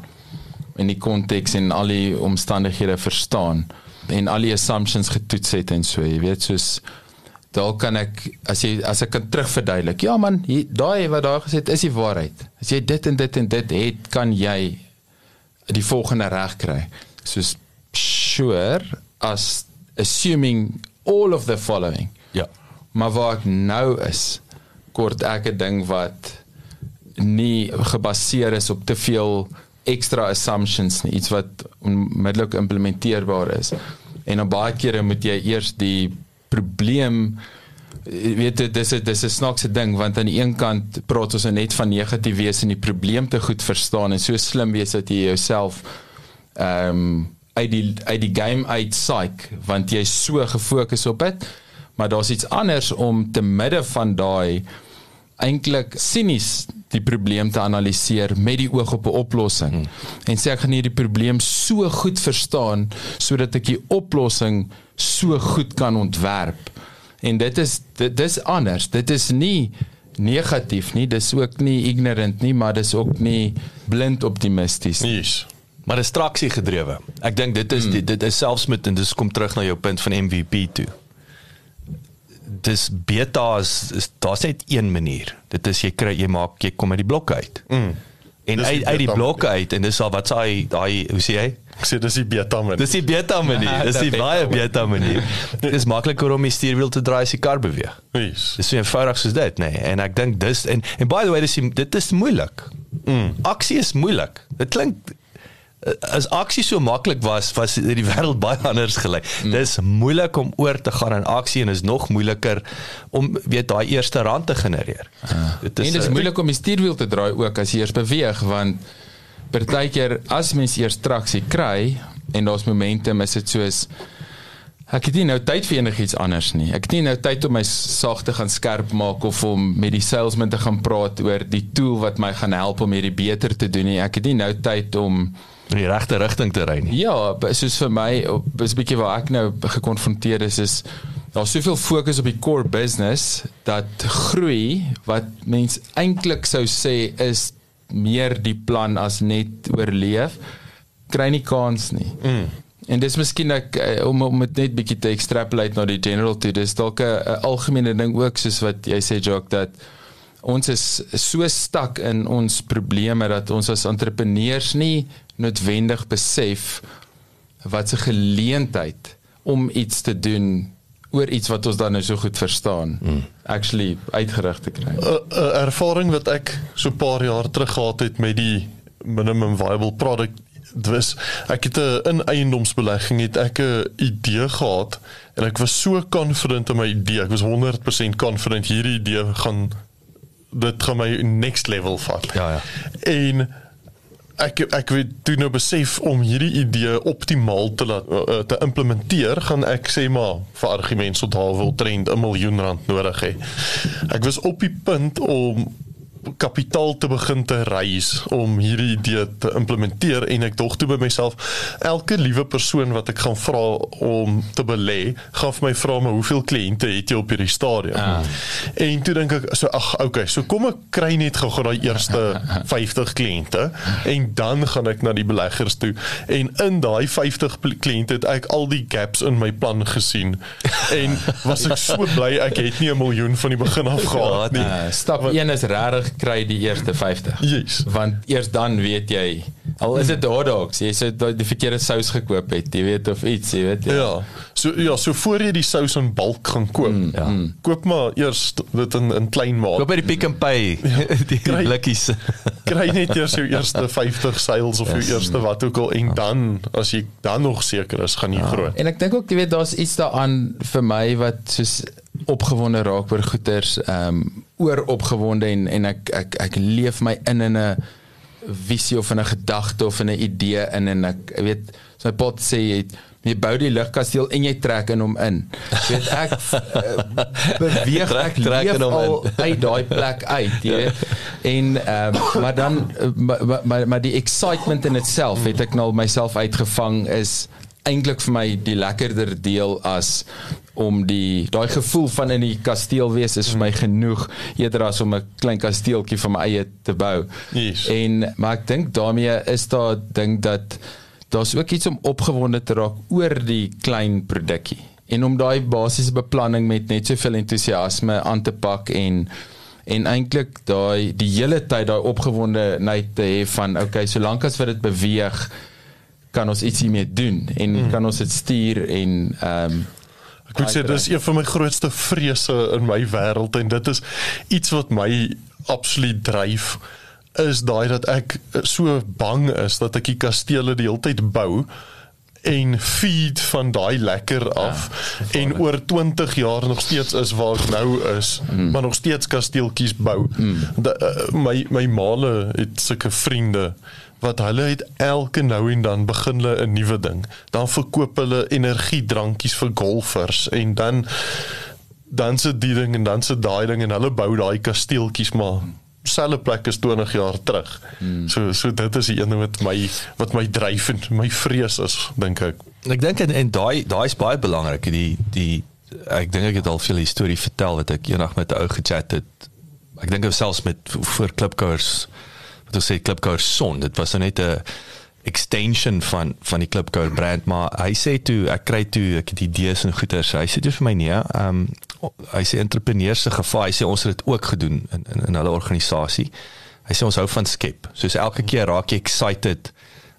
en die konteks en al die omstandighede verstaan en al die assumptions getoets het en so, jy weet, soos dalk kan ek as jy as ek kan terugverduidelik. Ja man, daai wat daar gesê het is die waarheid. As jy dit en dit en dit het, kan jy die volgende reg kry. Soos sure as assuming all of the following. Ja. Maar waar ek nou is, kort ek 'n ding wat nie gebaseer is op te veel ekstra assumptions nie, iets wat onmiddellik implementeerbaar is. En dan baie kere moet jy eers die probleem jy weet dit dis 'n dis 'n snaakse ding want aan die een kant praat ons net van negatief wees en die probleem te goed verstaan en so slim wees dat jy jouself ehm um, uit die uit die game uit psych want jy's so gefokus op dit maar daar's iets anders om te midde van daai eintlik sinies die probleem te analiseer met die oog op 'n oplossing hmm. en sê ek gaan hierdie probleem so goed verstaan sodat ek die oplossing so goed kan ontwerp en dit is dit dis anders dit is nie negatief nie dis ook nie ignorant nie maar dis ook nie blind optimisties nie. Yes. Maar dis traksie gedrewe. Ek dink dit is hmm. dit, dit is selfs met en dis kom terug na jou punt van MVP toe. Dis beta is, is daar's net een manier. Dit is jy kry jy maak jy kom uit die blokke uit. Mm. En Dis die uit uit die blokke uit en dis al wat sê daai hoe sê jy? Ek sê dis die beta man. Dis die beta manier. Dis die baie beta manier. Dit is makliker om die stuurwiel te draai as die kar beweeg. Yes. Dis so eenvoudig soos dit, nê. Nee. En ek dink dis en en by the way dis die- dit is moeilik. Mm. Aksie is moeilik. Dit klink as aksie so maklik was, was die wêreld baie anders gelyk. Mm. Dis moeilik om oor te gaan in aksie en is nog moeiliker om weet daai eerste rand te genereer. Uh, dit En dit is moeilik om die stuurwiel te draai ook as jy eers beweeg want partykeer as mens eers traksie kry en daar's momentum is dit soos ek het nie nou tyd vir enigiets anders nie. Ek het nie nou tyd om my saag te gaan skerp maak of om met die salesman te gaan praat oor die tool wat my gaan help om hierdie beter te doen nie. Ek het nie nou tyd om in die regte rigting te ry nie. Ja, soos vir my, is 'n bietjie waar ek nou gekonfronteer is is daar's soveel fokus op die core business dat groei wat mens eintlik sou sê is meer die plan as net oorleef kry nie kans nie. Mm. En dis miskien ek eh, om om dit net bietjie te extrapolate na die general toe. Dis dalk 'n algemene ding ook soos wat jy sê Jock dat ons is so stak in ons probleme dat ons as entrepreneurs nie noodwendig besef wat 'n geleentheid om iets te doen oor iets wat ons dan nou so goed verstaan. Mm. Actually uitgerig te kry. 'n 'n ervaring wat ek so 'n paar jaar terug gehad het met die minimum viable product dis ek het 'n in eiendomsbelegging het ek 'n idee gehad en ek was so confident in my idee ek was 100% confident hierdie idee gaan dit gaan my next level vat Ja, ja. en ek ek weet toe nou besef om hierdie idee optimaal te laat uh, te implementeer gaan ek sê maar vir argument so daar wil trend 'n miljoen rand nodig hê. Ek was op die punt om kapitaal te begin te reis om hierdie idee te implementeer en ek dog toe by myself elke liewe persoon wat ek gaan vra om te belê gaan vir my vra maar hoeveel kliënte het jy op hierdie stadium? Ah. en toe dink ek so ag okay so kom ek kry net gou daai eerste 50 kliënte en dan gaan ek na die beleggers toe. En in daai 50 kliënte het ek al die gaps in my plan gesien. En was ek so bly ek het nie 'n miljoen van die begin af gehad nie. Uh, stap 1 is regtig kry die eerste 50. Yes. Want eers dan weet jy al is dit dogs, jy sê dat die verkeerde sous gekoop het, jy weet of iets, jy weet. Ja. So ja, so voor jy die sous in bulk gaan koop. Mm, ja. Koop maar eers dit in in klein maat. Koop by die Pick n Pay die Kry- blikkies. Kry net eers jou eerste 50 sales of Yes. jou eerste wat ook al en dan as jy dan nog seker is, gaan jy groot. En ek dink ook jy weet daar's iets daaraan vir my wat soos opgewonde raak oor goeters, ehm um, oor opgewonde en en ek ek ek leef my in in 'n visie of in 'n gedagte of in 'n idee in en ek weet so my pot sê jy jy bou die lugkasteel en jy trek in hom in. Jy weet ek uh, beweeg Trek- ek trek in hom in. uit daai plek uit, jy weet. En ehm um, maar dan maar, maar maar die excitement in itself het ek nou myself uitgevang is eintlik vir my die lekkerder deel as om die daai gevoel van in die kasteel wees is vir my genoeg eerder as om 'n klein kasteeltjie van my eie te bou. Yes. En maar ek dink daarmee is daar ding dat daar's ook iets om opgewonde te raak oor die klein produkkie en om daai basiese beplanning met net soveel entoesiasme aan te pak en en eintlik daai die hele tyd daai opgewondenheid te hê van okay solank as wat dit beweeg kan ons iets hiermee doen en mm. kan ons dit stuur en ehm um, Ek moet sê dis een van my grootste vrese in my wêreld en dit is iets wat my absoluut dryf is daai dat ek so bang is dat ek die kastele die hele tyd bou en feed van daai lekker af ja, en oor 20 jaar nog steeds is waar ek nou is mm. maar nog steeds kasteeltjies bou. Mm. Da, uh, my my maale het sulke vriende wat hulle het elke nou en dan begin hulle 'n nuwe ding. Dan verkoop hulle energiedrankies vir golfers en dan dan se die ding en dan se daai ding en hulle bou daai kasteeltjies maar selfe plek is 20 jaar terug. Hmm. So so dit is die een ding wat my wat my dryf en my vrees is, dink ek. Ek dink en, en daai daai is baie belangrik die die ek dink ek het al veel storie vertel wat ek eendag met 'n ou gechat het. Ek dink selfs met voor klipkouers ons sê klipkouers son. Dit was nou net 'n extension van van die klipkouer brand maar hy sê toe ek kry toe ek het idees en goeders. Hy sê toe vir my nee ehm um, hy sê entrepreneurs se gevaar hy sê ons het dit ook gedoen in in, in hulle organisasie. Hy sê ons hou van skep. Soos elke keer raak jy excited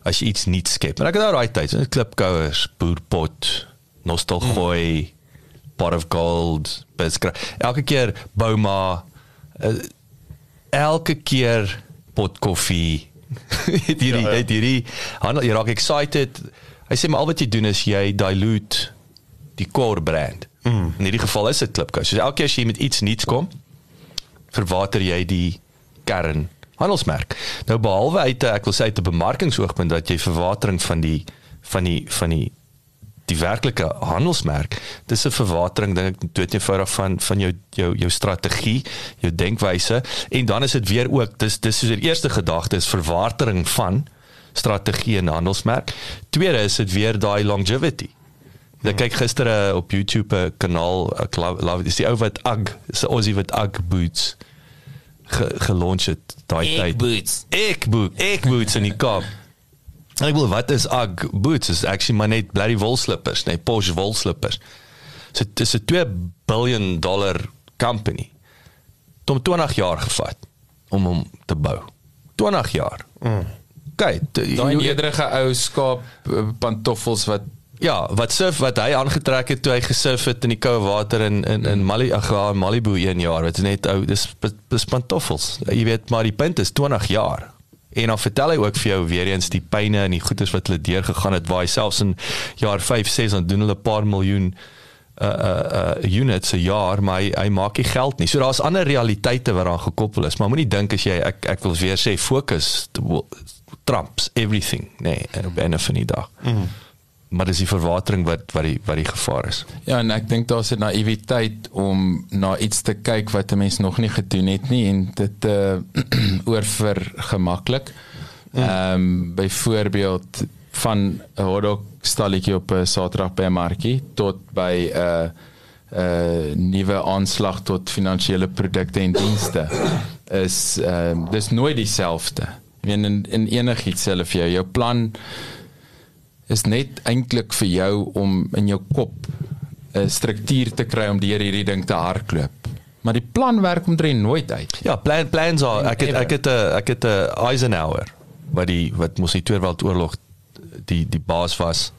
as jy iets nuuts skep. En ek het nou daai tyd so klipkouers boerpot nostalgooi pot of gold beskra elke keer bou maar uh, elke keer pot koffie. Het hierdie ja, ja. het hierdie handel jy raak excited. Hy sê maar al wat jy doen is jy dilute die core brand. Mm. in hierdie geval is dit klipkous so elke keer as jy met iets nuuts kom verwater jy die kern handelsmerk. Nou behalwe uit ek wil sê uit 'n bemarkingsoogpunt dat jy verwatering van die van die van die die werklike handelsmerk dis 'n verwatering dink ek dood eenvoudig van van jou jou jou strategie, jou denkwyse en dan is dit weer ook dis dis soos die eerste gedagte is verwatering van strategie en handelsmerk. Tweede is dit weer daai longevity. Ek kyk gister uh, op YouTube 'n kanaal ek love, love dis die ou wat Ugg, is 'n Aussie wat Ugg boots ge, gelaunch het daai tyd. boots. Ek boot, ek boots in die Kaap. En ek wil wat is Ugg boots? Is actually maar net bloody wol slippers, nee, Porsche wol slippers. So dit is 'n 2 billion dollar company. Het hom 20 jaar gevat om hom te bou. 20 jaar. Mm. Kyk, Daai nederige ou skaap eh, pantoffels wat Ja, wat surf wat hy aangetrek het toe hy gesurf het in die koue water in in in Mali ag in Malibu een jaar. Dit is net ou dis dis pantoffels. Jy weet maar die punt is 20 jaar. En dan vertel hy ook vir jou weer eens die pyne en die goeders wat hulle deur gegaan het waar hy selfs in jaar 5, 6 dan doen hulle 'n paar miljoen uh uh units 'n jaar, maar hy, hy maak nie geld nie. So daar's ander realiteite wat daaraan gekoppel is, maar moenie dink as jy ek ek wil weer sê fokus trumps everything, nee, en op 'n of ander dag. Mm maar dis die verwatering wat wat die wat die gevaar is. Ja, en ek dink daar's 'n naïwiteit om na iets te kyk wat 'n mens nog nie gedoen het nie en dit uh oorver gemaklik. Ja. Ehm um, byvoorbeeld van 'n hotdog stalletjie op 'n Saterdag by 'n markie tot by 'n uh, 'n uh, nuwe aanslag tot finansiële produkte en dienste is ehm uh, dis nooit dieselfde. In in enigiets self vir jou, jou plan is net eintlik vir jou om in jou kop 'n struktuur te kry om deur hierdie ding te hardloop. Maar die plan werk omtrent nooit uit. Ja, plan plans are ek het ek het 'n ek het 'n Eisenhower wat die wat mos die Tweede Wêreldoorlog die die baas was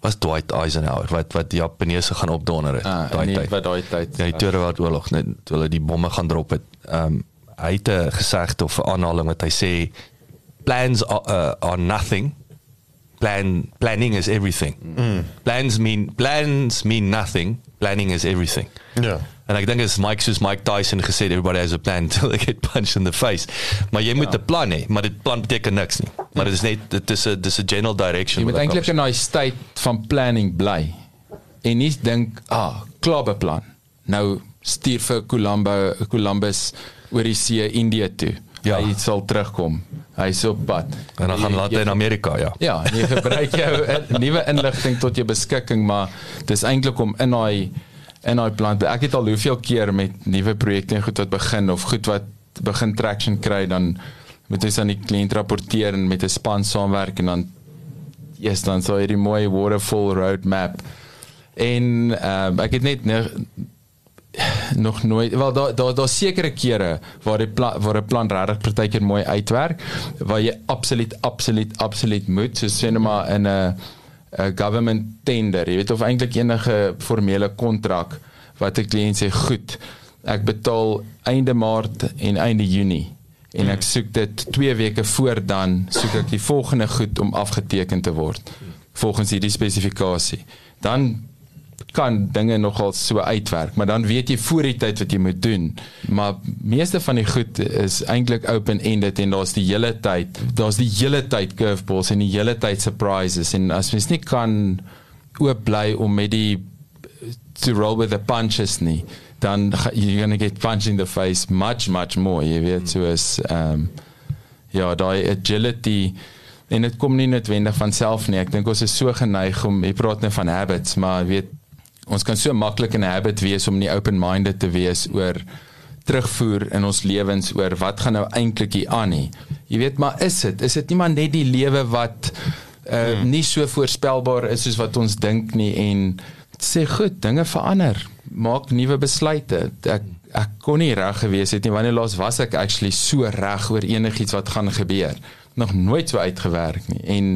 was Dwight Eisenhower wat wat die Japaneese gaan opdonder het ah, daai tyd. Wat daai tyd. Ja, die Tweede Wêreldoorlog net toe hulle die bomme gaan drop het. Ehm um, hy het 'n gesegde of 'n aanhaling wat hy sê plans are, uh, are nothing plan planning is everything. Mm. Plans mean plans mean nothing. Planning is everything. Ja. En ek dink as Mike soos Mike Tyson gesê everybody has a plan till they get punched in the face. Maar jy moet 'n ja. plan hê, maar dit plan beteken niks nie. Maar dit is net dit is 'n dis 'n general direction. Jy moet eintlik in daai state van planning bly. En nie dink, ah, klaar beplan. Nou stuur vir Colombo Columbus oor die see Indië toe. Ja. Hy sal terugkom. Hy's op pad. En dan gaan laat in Amerika, ja. Ja, jy gebruik jou nuwe inligting tot jou beskikking, maar dis eintlik om in daai in daai plan. Ek het al hoeveel keer met nuwe projekte en goed wat begin of goed wat begin traction kry dan moet jy aan die kliënt rapporteer en met 'n span saamwerk en dan yes dan so hierdie mooi waterfall roadmap. En ehm uh, ek het net nog nooit wel daar daar daar sekere kere waar die plan waar 'n plan regtig partykeer mooi uitwerk waar jy absoluut absoluut absoluut moet so sê net maar in 'n 'n government tender jy weet of eintlik enige formele kontrak wat 'n kliënt sê goed ek betaal einde maart en einde junie en ek soek dit 2 weke voor dan soek ek die volgende goed om afgeteken te word volgens hierdie spesifikasie. Dan kan dinge nogal so uitwerk, maar dan weet jy voor die tyd wat jy moet doen. Maar meeste van die goed is eintlik open-ended en daar's die hele tyd, daar's die hele tyd curveballs en die hele tyd surprises en as mens nie kan oop bly om met die to roll with the punches nie, dan you're going to get punched in the face much much more. Jy weet so is ehm um, ja, daai agility en dit kom nie noodwendig van self nie. Ek dink ons is so geneig om jy praat net van habits, maar jy weet ons kan so maklik in 'n habit wees om nie open-minded te wees oor terugvoer in ons lewens oor wat gaan nou eintlik hier aan nie. Jy weet maar is dit is dit nie maar net die lewe wat uh, hmm. nie so voorspelbaar is soos wat ons dink nie en sê goed, dinge verander. Maak nuwe besluite. Ek ek kon nie reg gewees het nie wanneer laas was ek actually so reg oor enigiets wat gaan gebeur. Nog nooit so uitgewerk nie. En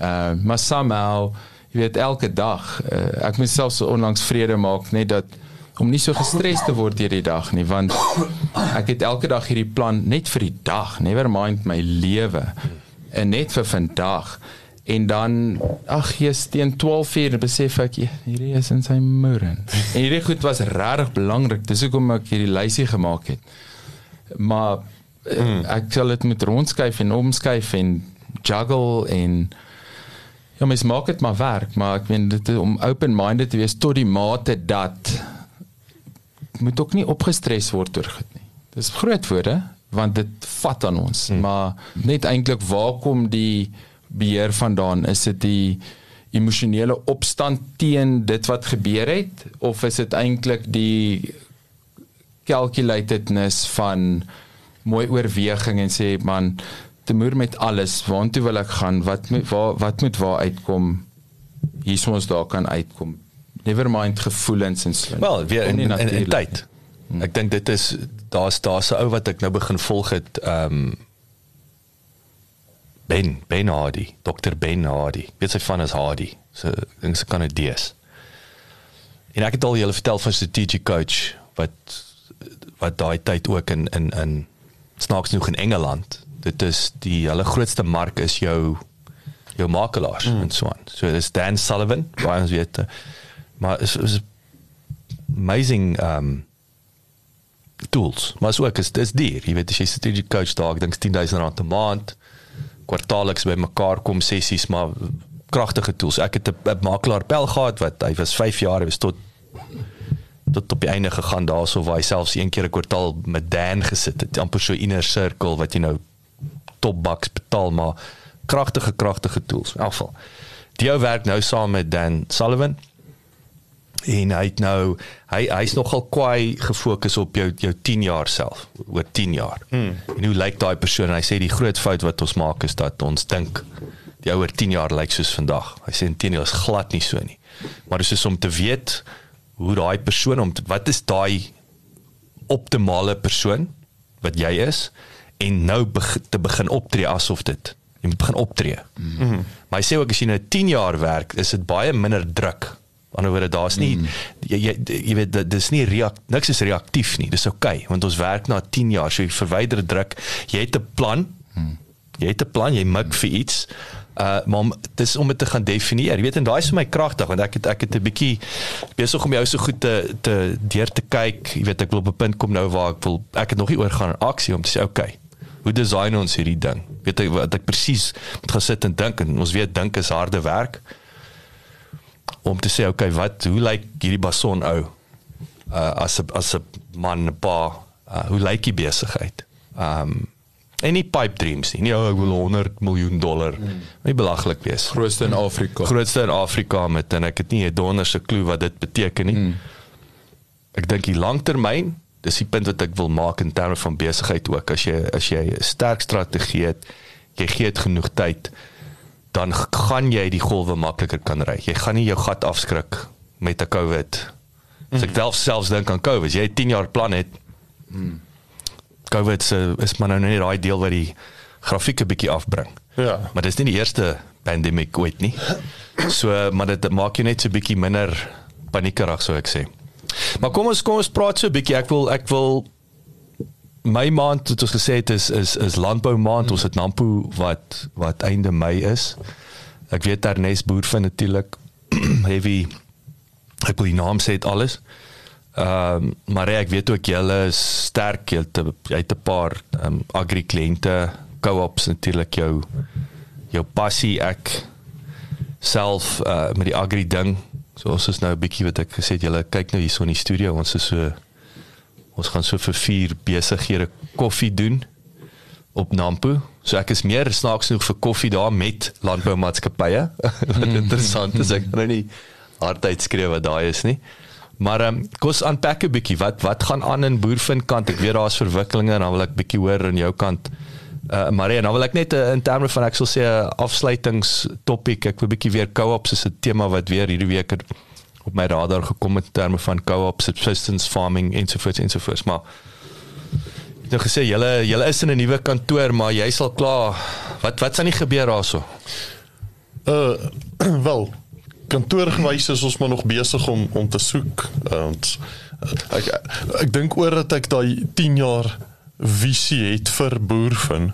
uh maar somehow jy weet elke dag uh, ek moet selfs onlangs vrede maak net dat om nie so gestres te word hierdie dag nie want ek het elke dag hierdie plan net vir die dag never mind my lewe en net vir vandag. En dan ag jy's teen 12 uur besef ek hierdie is in sy moeder en hierdie goed was regtig belangrik dis hoekom ek hierdie lysie gemaak het. Maar mm. ek sal dit met rondskuif en omskuif en juggle en Ja, mens maak dit maar werk, maar ek weet dit om open-minded te wees tot die mate dat moet ook nie opgestres word oor dit nie. Dis groot woorde want dit vat aan ons, hmm. maar net eintlik waar kom die beheer vandaan? Is dit die emosionele opstand teen dit wat gebeur het of is dit eintlik die calculatedness van mooi oorweging en sê man te moer met alles. Waartoe wil ek gaan? Wat moet waar wat moet waar uitkom? Hier sou ons daar kan uitkom. Never mind gevoelens en so. Wel, weer in, in, in, in tyd. Hmm. Ek dink dit is daar's daar's 'n ou wat ek nou begin volg het ehm um, Ben Ben Hardy, Dr Ben Hardy. Weet sy van is Hardy. So dink sy kan dit dees. En ek het al julle vertel van strategic coach wat wat daai tyd ook in in in snaaks genoeg in Engeland. Dit is die hulle grootste mark is jou jou makelaars mm. en so aan. So dis Dan Sullivan, baie ons weet. eh, Maar is is amazing um tools. Maar so ek is dis duur. Jy weet as jy strategic coach daar, ek dink 10000 rand 'n maand kwartaalliks by mekaar kom sessies, maar kragtige tools. Ek het 'n makelaar pel gehad wat hy was 5 jaar, hy was tot tot op die einde gegaan daarso waar hy selfs een keer 'n kwartaal met Dan gesit het, amper so inner circle wat jy nou top bucks betaal maar kragtige kragtige tools. In geval. Die ou werk nou saam met Dan Sullivan. En hy het nou hy hy's nogal kwai gefokus op jou jou 10 jaar self, oor 10 jaar. Hmm. En hoe lyk daai persoon? En hy sê die groot fout wat ons maak is dat ons dink die ouer 10 jaar lyk soos vandag. Hy sê intendeel is glad nie so nie. Maar dis is om te weet hoe daai persoon om te, wat is daai optimale persoon wat jy is en nou beg, te begin optree asof dit jy moet begin optree. Mm -hmm. Maar hy sê ook as jy nou 10 jaar werk, is dit baie minder druk. Aan die ander woorde daar's nie mm. jy, jy jy weet dis nie reak, niks is reaktief nie. Dis oukei okay, want ons werk na 10 jaar, so jy verwyder druk. Jy het 'n plan. Mm. Jy het 'n plan, jy mik vir iets. Uh maar om- dis om dit te gaan definieer. Jy weet en daai is vir my kragtig want ek het ek het 'n bietjie besig om jou so goed te te deur te kyk. Jy weet ek wil op 'n punt kom nou waar ek wil ek het nog nie oor gaan in aksie om te sê okay. Hoe design ons hierdie ding? Weet ek wat ek presies moet gaan sit en dink en ons weet dink is harde werk om te sê okay, wat hoe lyk hierdie bason ou uh, as 'n as 'n man 'n pa uh, hoe lyk die besigheid? Um en nie pipe dreams nie. Nie oh, ek wil 100 miljoen dollar. Mm. Nie belaglik wees. Grootste in Afrika. Grootste in Afrika met en ek het nie 'n donderse klou wat dit beteken nie. Mm. Ek dink die langtermyn, dis die punt wat ek wil maak in terme van besigheid ook. As jy as jy 'n sterk strategie het, jy gee dit genoeg tyd, dan gaan jy die golwe makliker kan ry. Jy gaan nie jou gat afskrik met 'n COVID. As ek self selfs dink aan COVID, as jy 10 jaar plan het, COVID se is maar nou net daai deel wat die grafieke bietjie afbring. Ja. Maar dis nie die eerste pandemic ooit nie. So maar dit maak jou net so bietjie minder paniekerig sou ek sê. Maar kom ons kom ons praat so 'n bietjie. Ek wil ek wil my maand het ons gesê het is is is landbou maand. Ons het Nampo wat wat einde Mei is. Ek weet Ernest Boervin natuurlik heavy ek wil die naam sê dit alles. Ehm um, maar ek weet ook julle is sterk jy het jy het 'n paar ehm um, agri kliënte co-ops natuurlik jou jou passie ek self uh, met die agri ding so ons is nou 'n bietjie wat ek gesê het julle kyk nou hier so in die studio ons is so ons gaan so vir vier besighede koffie doen op Nampo. So ek is meer snaaks genoeg vir koffie daar met landboumaatskappye. Wat interessant is ek kan nou nie hardheid skree wat daai is nie. Maar ehm um, kom ons unpack 'n bietjie wat wat gaan aan in Boervind kant. Ek weet daar's verwikkelinge en dan wil ek bietjie hoor aan jou kant. Uh Marie, dan wil ek net uh, in terme van ek sal sê 'n afsluitingstopik. Ek wil bietjie weer co-ops is 'n tema wat weer hierdie week het op my radar gekom in terme van co-op subsistence farming ensovoorts ensovoorts maar ek het nou gesê julle julle is in 'n nuwe kantoor maar jy sal klaar wat wat sal nie gebeur daarso Uh wel kantoorgewys is ons maar nog besig om om te soek. Want uh, ek ek dink oor dat ek daai 10 jaar visie het vir boervin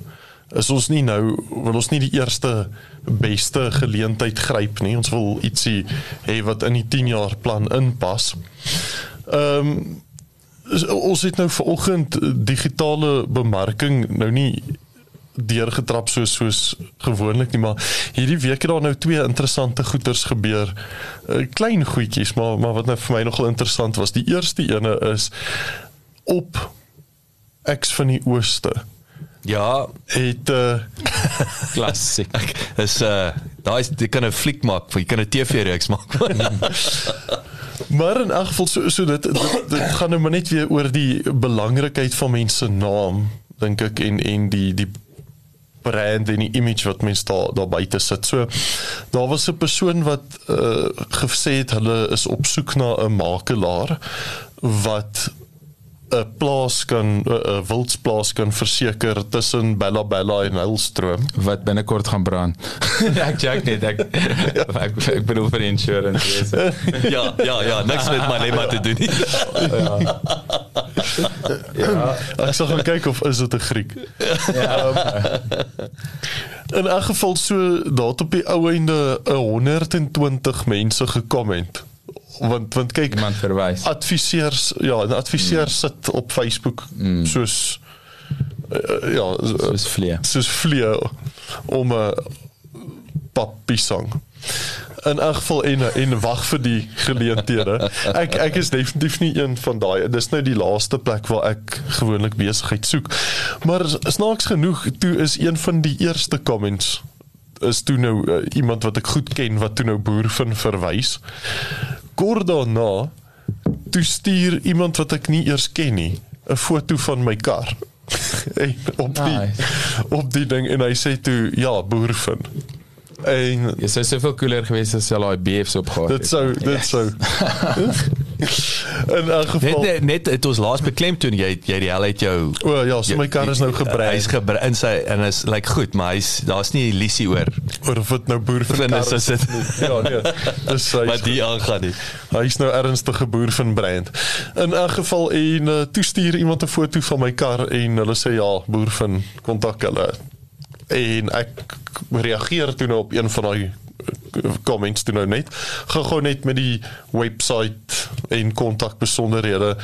is ons nie nou wil ons nie die eerste beste geleentheid gryp nie. Ons wil ietsie hê wat in die 10 jaar plan inpas. Ehm um, ons het nou vanoggend digitale bemarking nou nie deurgetrap soos soos gewoonlik nie, maar hierdie week het daar nou twee interessante goeters gebeur. Uh, klein goedjies, maar maar wat nou vir my nogal interessant was. Die eerste ene is op X van die Ooste ja het uh, Klassiek. ek is uh daai jy kan 'n fliek maak jy kan 'n TV reeks maak maar in elk geval so so dit, dit dit gaan nou maar net weer oor die belangrikheid van mense se naam dink ek en en die die brand en die image wat mense daar daar buite sit. So daar was 'n persoon wat uh, gesê het hulle is op soek na 'n makelaar wat 'n plaas kan 'n wildsplaas kan verseker tussen Bella Bella en Hylstroom. wat binnekort gaan brand. ek check net ek ek, ek bedoel vir die insurance. Yes. ja ja ja niks met my lema te doen nie ja. Ek sal gaan kyk of is dit 'n Griek. Ja. Um, in 'n geval so daar op die ou einde 120 mense gekomment want want kyk iemand verwys adviseurs ja adviseurs mm. sit op Facebook mm. soos uh, ja soos vlee soos vlee om 'n uh, pappisang in elk geval en en wag vir die geleenthede. Ek ek is definitief nie een van daai. Dis nou die laaste plek waar ek gewoonlik besigheid soek. Maar snaaks genoeg, toe is een van die eerste comments is toe nou uh, iemand wat ek goed ken wat toe nou boer van verwys. Kort daarna toe stuur iemand wat ek nie eers ken nie 'n foto van my kar. en op die nice. op die ding en hy sê toe ja, boer van En jy sou soveel cooler gewees as jy daai BFs opgehad het. Dit sou dit yes. sou. in 'n geval net net dit ons laas beklem toe jy jy die hel uit jou O ja, so my kar is nou gebrei. Hy's gebrei in sy en is lyk like goed, maar hy's daar's nie 'n lisie oor oor of dit nou boer van is is dit. Ja, nee. Dis hy. Maar die aangaan nie. Hy's nou ernstige boer van Brand. In 'n geval en uh, toe stuur iemand 'n foto van my kar en hulle sê ja, boer van kontak hulle en ek reageer toe nou op een van daai eh, comments toe nou net. Gou net met die webwerf en kontak besonderhede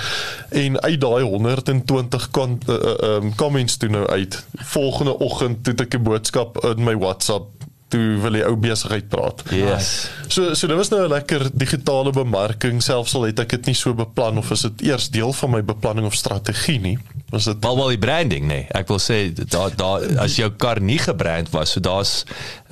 en uit daai 120 kon, uh, um, comments toe nou uit. Volgende oggend toe ek 'n boodskap in my WhatsApp toe wil jy ou besigheid praat. Yes. So so dit was nou 'n lekker digitale bemarking selfs al het ek dit nie so beplan of is dit eers deel van my beplanning of strategie nie was dit wel wel die branding. Nee. Ek wil sê daar daar as jou kar nie gebrand was, so daar's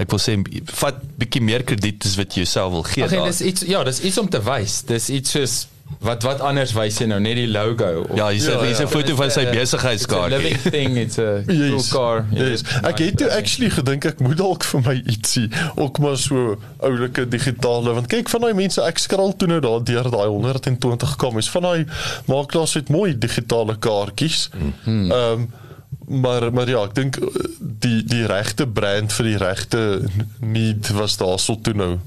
ek wil sê vat bietjie meer krediet as wat jy jouself wil gee. Ag, dis iets ja, dis iets om te wys. Dis iets soos Wat wat anders wys jy nou net die logo of Ja, hier's 'n ja, ja. foto van sy besigheidskaart. Living thing, it's a yes, cool car. Yes. Ek het toe actually gedink ek moet dalk vir my ietsie ook maar so oulike digitale want kyk van daai mense ek skrol toe nou daar deur daai 120 kamers van daai maak daar sit mooi digitale kaartjies. Mhm. Ehm um, maar maar ja, ek dink die die regte brand vir die regte need was daar so toe nou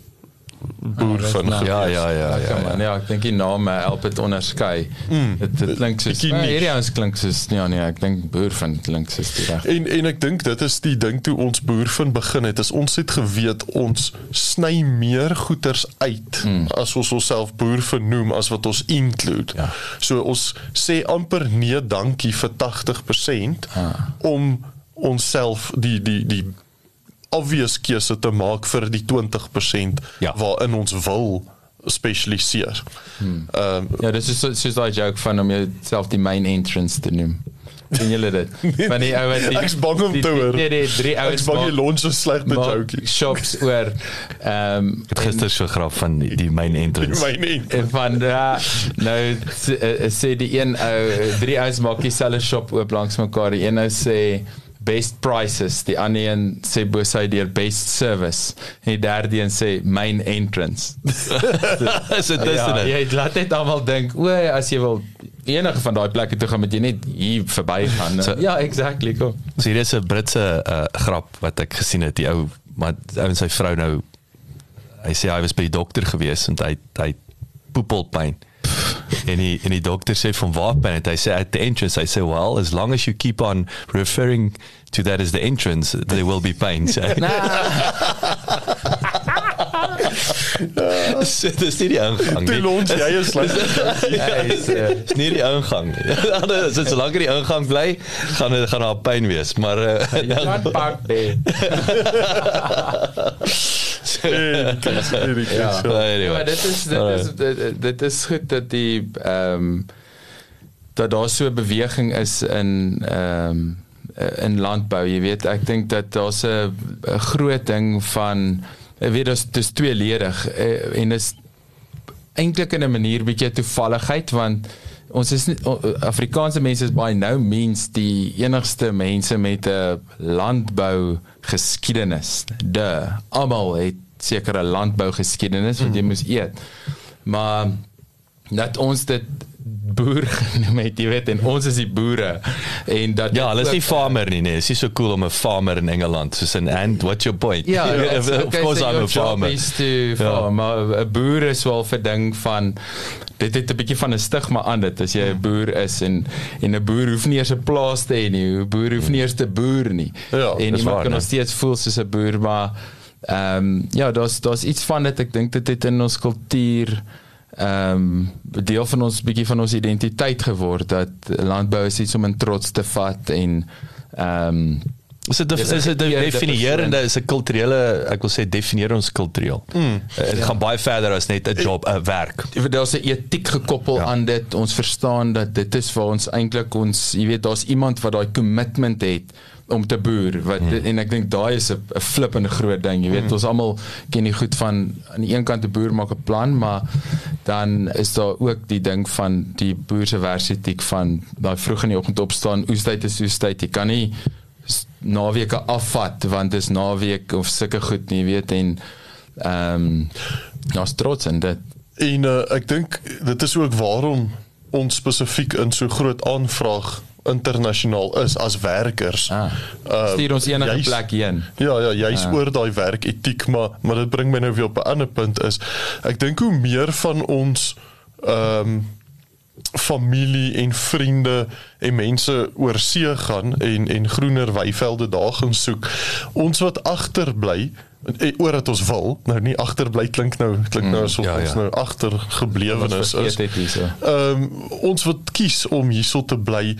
boer oh, van ja ja ja ja, ja, man, ja. Ek dink die name help dit onderskei. Mm, dit dit klink soos hierdie ons klink soos ja nee ek dink boer van klink soos die reg. En en ek dink dit is die ding toe ons boer van begin het is ons het geweet ons sny meer goeders uit mm. as ons onsself boer vernoem as wat ons include. Ja. so ons sê amper nee dankie vir 80% ah. om onsself die die die obvious keuse te maak vir die 20% ja. waarin ons wil spesialiseer. Hmm. Um, ja, dis is soos daai joke van om jouself die main entrance te noem. Sien julle dit? Van die ou wat Ek's bang om te hoor. Nee, nee, drie ouens. Ek's bang jy launch 'n slegte joke. Shops oor ehm um, het gister so grap van die, die main entrance. Die main entrance. Van ja, nou sê die een ou drie ouens maak dieselfde shop oop langs mekaar. Die een ou sê best prices. Die ander een sê bo sy deur best service. En die derde een sê main entrance. So dis ja, dit? jy laat net almal dink o as jy wil enige van daai plekke toe gaan met jy net hier verby gaan. So, ja exactly kom. So hier is 'n Britse uh, grap wat ek gesien het. Die ou maar ou en sy vrou nou hy sê hy was by die dokter gewees en hy hy poepelpyn en die dokter sê van waar ben het? Hy at the entrance. I say well as long as you keep on referring to that as the entrance there will be pain. So Dit is nie die ingang nie. Die lunch jy is sleg. Dis nie die ingang nie. As dit so lank in die ingang bly, gaan dit gaan daar pyn wees, maar ja, pak dit. Ja, maar dit is dit is dit, is goed dat die ehm um, dat daar so 'n beweging is in ehm um, in landbou. Jy weet, ek dink dat daar's 'n groot ding van weet dis dis tweeledig eh, en is eintlik in 'n manier bietjie toevalligheid want ons is nie Afrikaanse mense is baie nou means die enigste mense met 'n landbou geskiedenis. De almal het sekere landbou geskiedenis wat jy mm. moes eet. Maar dat ons dit boer genoem het, jy weet, en ons is die boere. En dat Ja, hulle is nie farmer nie, nee. Dit is so cool om 'n farmer in Engeland soos in and what's your point? Ja, of okay, course so I'm a farmer. is to farm, maar 'n boer is wel vir ding van dit het 'n bietjie van 'n stigma aan dit as jy 'n boer is en en 'n boer hoef nie eers 'n plaas te hê nie. 'n Boer hoef nie eers te boer nie. Ja, en iemand waar, kan né? nog steeds voel soos 'n boer, maar ehm um, ja, daar's daar's iets van dit. Ek dink dit het in ons kultuur ehm um, deel van ons bietjie van ons identiteit geword dat landbou is iets om in trots te vat en ehm um, Is dit 'n is dit geëerde definierende is 'n kulturele ek wil sê definieer ons kultureel. Mm. Dit gaan baie verder as net 'n job, 'n werk. daar's 'n etiek gekoppel Ja. ja. aan dit. Ons verstaan dat dit is waar ons eintlik ons, jy weet, daar's iemand wat daai commitment het om te boer wat hmm. en ek dink daai is 'n flippende groot ding jy weet hmm. ons almal ken die goed van aan die een kant 'n boer maak 'n plan maar dan is daar ook die ding van die boer se werksetiek van daai vroeg in die oggend opstaan oestyd is oestyd jy kan nie naweke afvat want dis naweek of sulke goed nie weet en ehm um, daar's trots in dit En uh, ek dink dit is ook waarom ons spesifiek in so groot aanvraag internasionaal is as werkers. Ah. Uh, Stuur ons enige juist- plek heen. Ja ja, jy's Ah. oor daai werk etiek, maar maar dit bring my nou weer op 'n ander punt is ek dink hoe meer van ons ehm um, familie en vriende en mense oor see gaan en en groener weivelde daar gaan soek. Ons wat agterbly oor dat ons wil, nou nie agterbly klink nou klink nou asof ja, ons ja. nou agtergeblewenes Ons is. vergeet dit hierso. Ehm um, ons wat kies om hierso te bly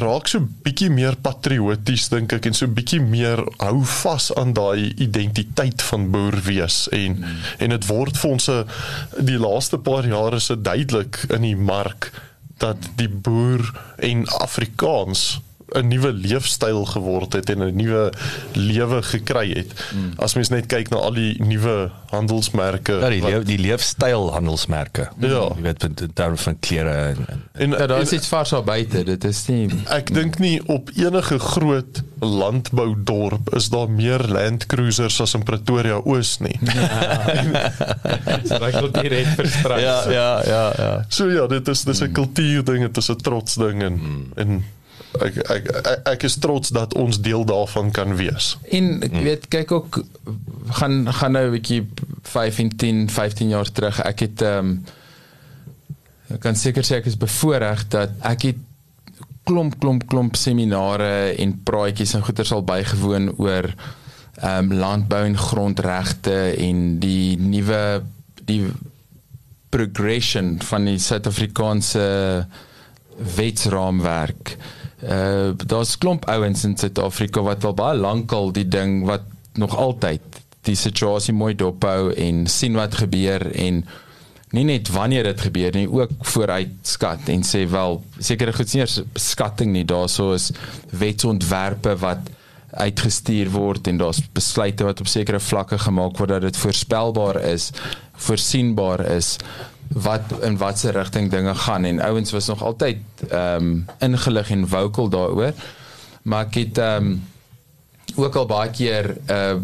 raak so bietjie meer patrioties dink ek en so bietjie meer hou vas aan daai identiteit van boer wees en mm. en dit word vir ons die laaste paar jare se duidelik in die mark dat die boer en Afrikaans 'n nuwe leefstyl geword het en 'n nuwe lewe gekry het. Mm. As mens net kyk na al die nuwe handelsmerke Ja, die wat- leef, die leefstyl handelsmerke. Ja. Jy weet in terme van klere en, en en, Ja, daar en- is iets vars daar buite. Dit is nie Ek dink nie op enige groot landboudorp is daar meer Land Cruisers as in Pretoria Oos nie. so daai kultuur het versprei. ja, ja, ja, ja. So ja, dit is dis 'n kultuurding, dit is 'n trots ding en en ek, ek ek ek is trots dat ons deel daarvan kan wees. En ek weet kyk ook gaan gaan nou 'n bietjie 15 15 jaar terug. Ek het ehm um, ek kan seker sê ek is bevoordeel dat ek het klomp klomp klomp seminare en praatjies en goeters al bygewoon oor ehm um, landbou en grondregte en die nuwe die progression van die Suid-Afrikaanse wetsraamwerk. Uh daar's klomp ouens in Suid-Afrika wat al baie lank al die ding wat nog altyd die situasie mooi dophou en sien wat gebeur en nie net wanneer dit gebeur nie ook vooruit skat en sê wel sekere goed nie eers skatting nie. Daarso is wetsontwerpe wat uitgestuur word en daar's besluite wat op sekere vlakke gemaak word dat dit voorspelbaar is voorsienbaar is wat in watter rigting dinge gaan. En ouens was nog altyd ehm um, ingelig en vocal daaroor. Maar ek het ehm um, ook al baie keer uh,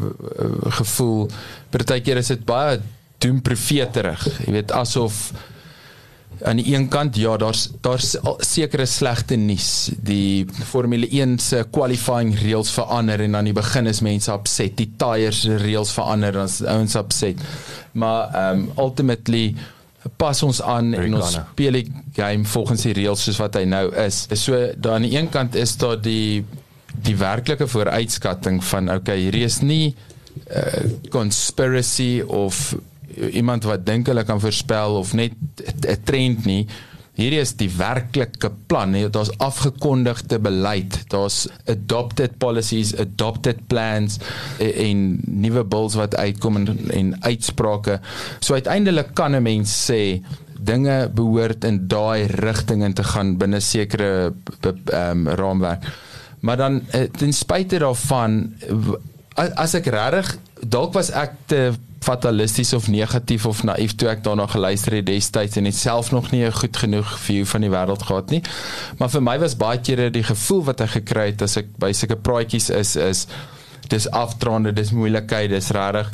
gevoel partykeer is dit baie doemprofeterig jy weet asof aan die een kant ja daar's daar's sekere slegte nuus. Die Formule 1 se qualifying reëls verander en aan die begin is mense upset die tyres reëls verander dan is ouens upset maar um ultimately pas ons aan en ons Americana. speel die game volgens die reëls soos wat hy nou is so daar aan die een kant is daar die die werklike vooruitskatting van okay hierdie is nie uh, conspiracy of iemand wat dink hulle kan voorspel of net 'n trend nie. Hierdie is die werklike plan. Daar's afgekondigde beleid. Daar's adopted policies, adopted plans en, en nuwe bills wat uitkom en, en uitsprake. So uiteindelik kan 'n mens sê dinge behoort in daai rigting in te gaan binne sekere ehm um, raamwerk. Maar dan eh, ten spyte daarvan as ek regtig dalk was ek te fatalisties of negatief of naïef toe ek daarna geluister het destyds en het self nog nie 'n goed genoeg view van die wêreld gehad nie. Maar vir my was baie kere die gevoel wat ek gekry het as ek by sulke praatjies is is dis afdraande, dis moeilikheid, dis regtig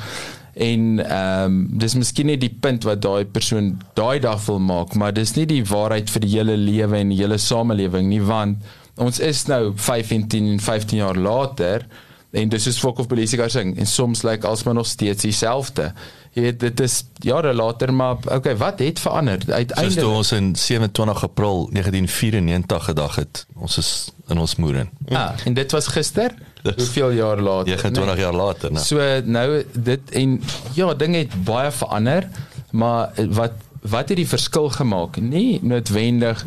en ehm um, dis miskien nie die punt wat daai persoon daai dag wil maak maar dis nie die waarheid vir die hele lewe en die hele samelewing nie want ons is nou 15 en 15 jaar later en dis is fok of polisie sing en soms lyk like, alsmaar nog steeds dieselfde. Jy weet dit is jare later maar okay wat het verander? Uiteindelik soos ons in 27 April 1994 gedag het ons is in ons moeder ja ah, en dit was gister? Hoeveel jaar later 29 nee. jaar later nou so nou dit en ja dinge het baie verander maar wat wat het die verskil gemaak? Nie noodwendig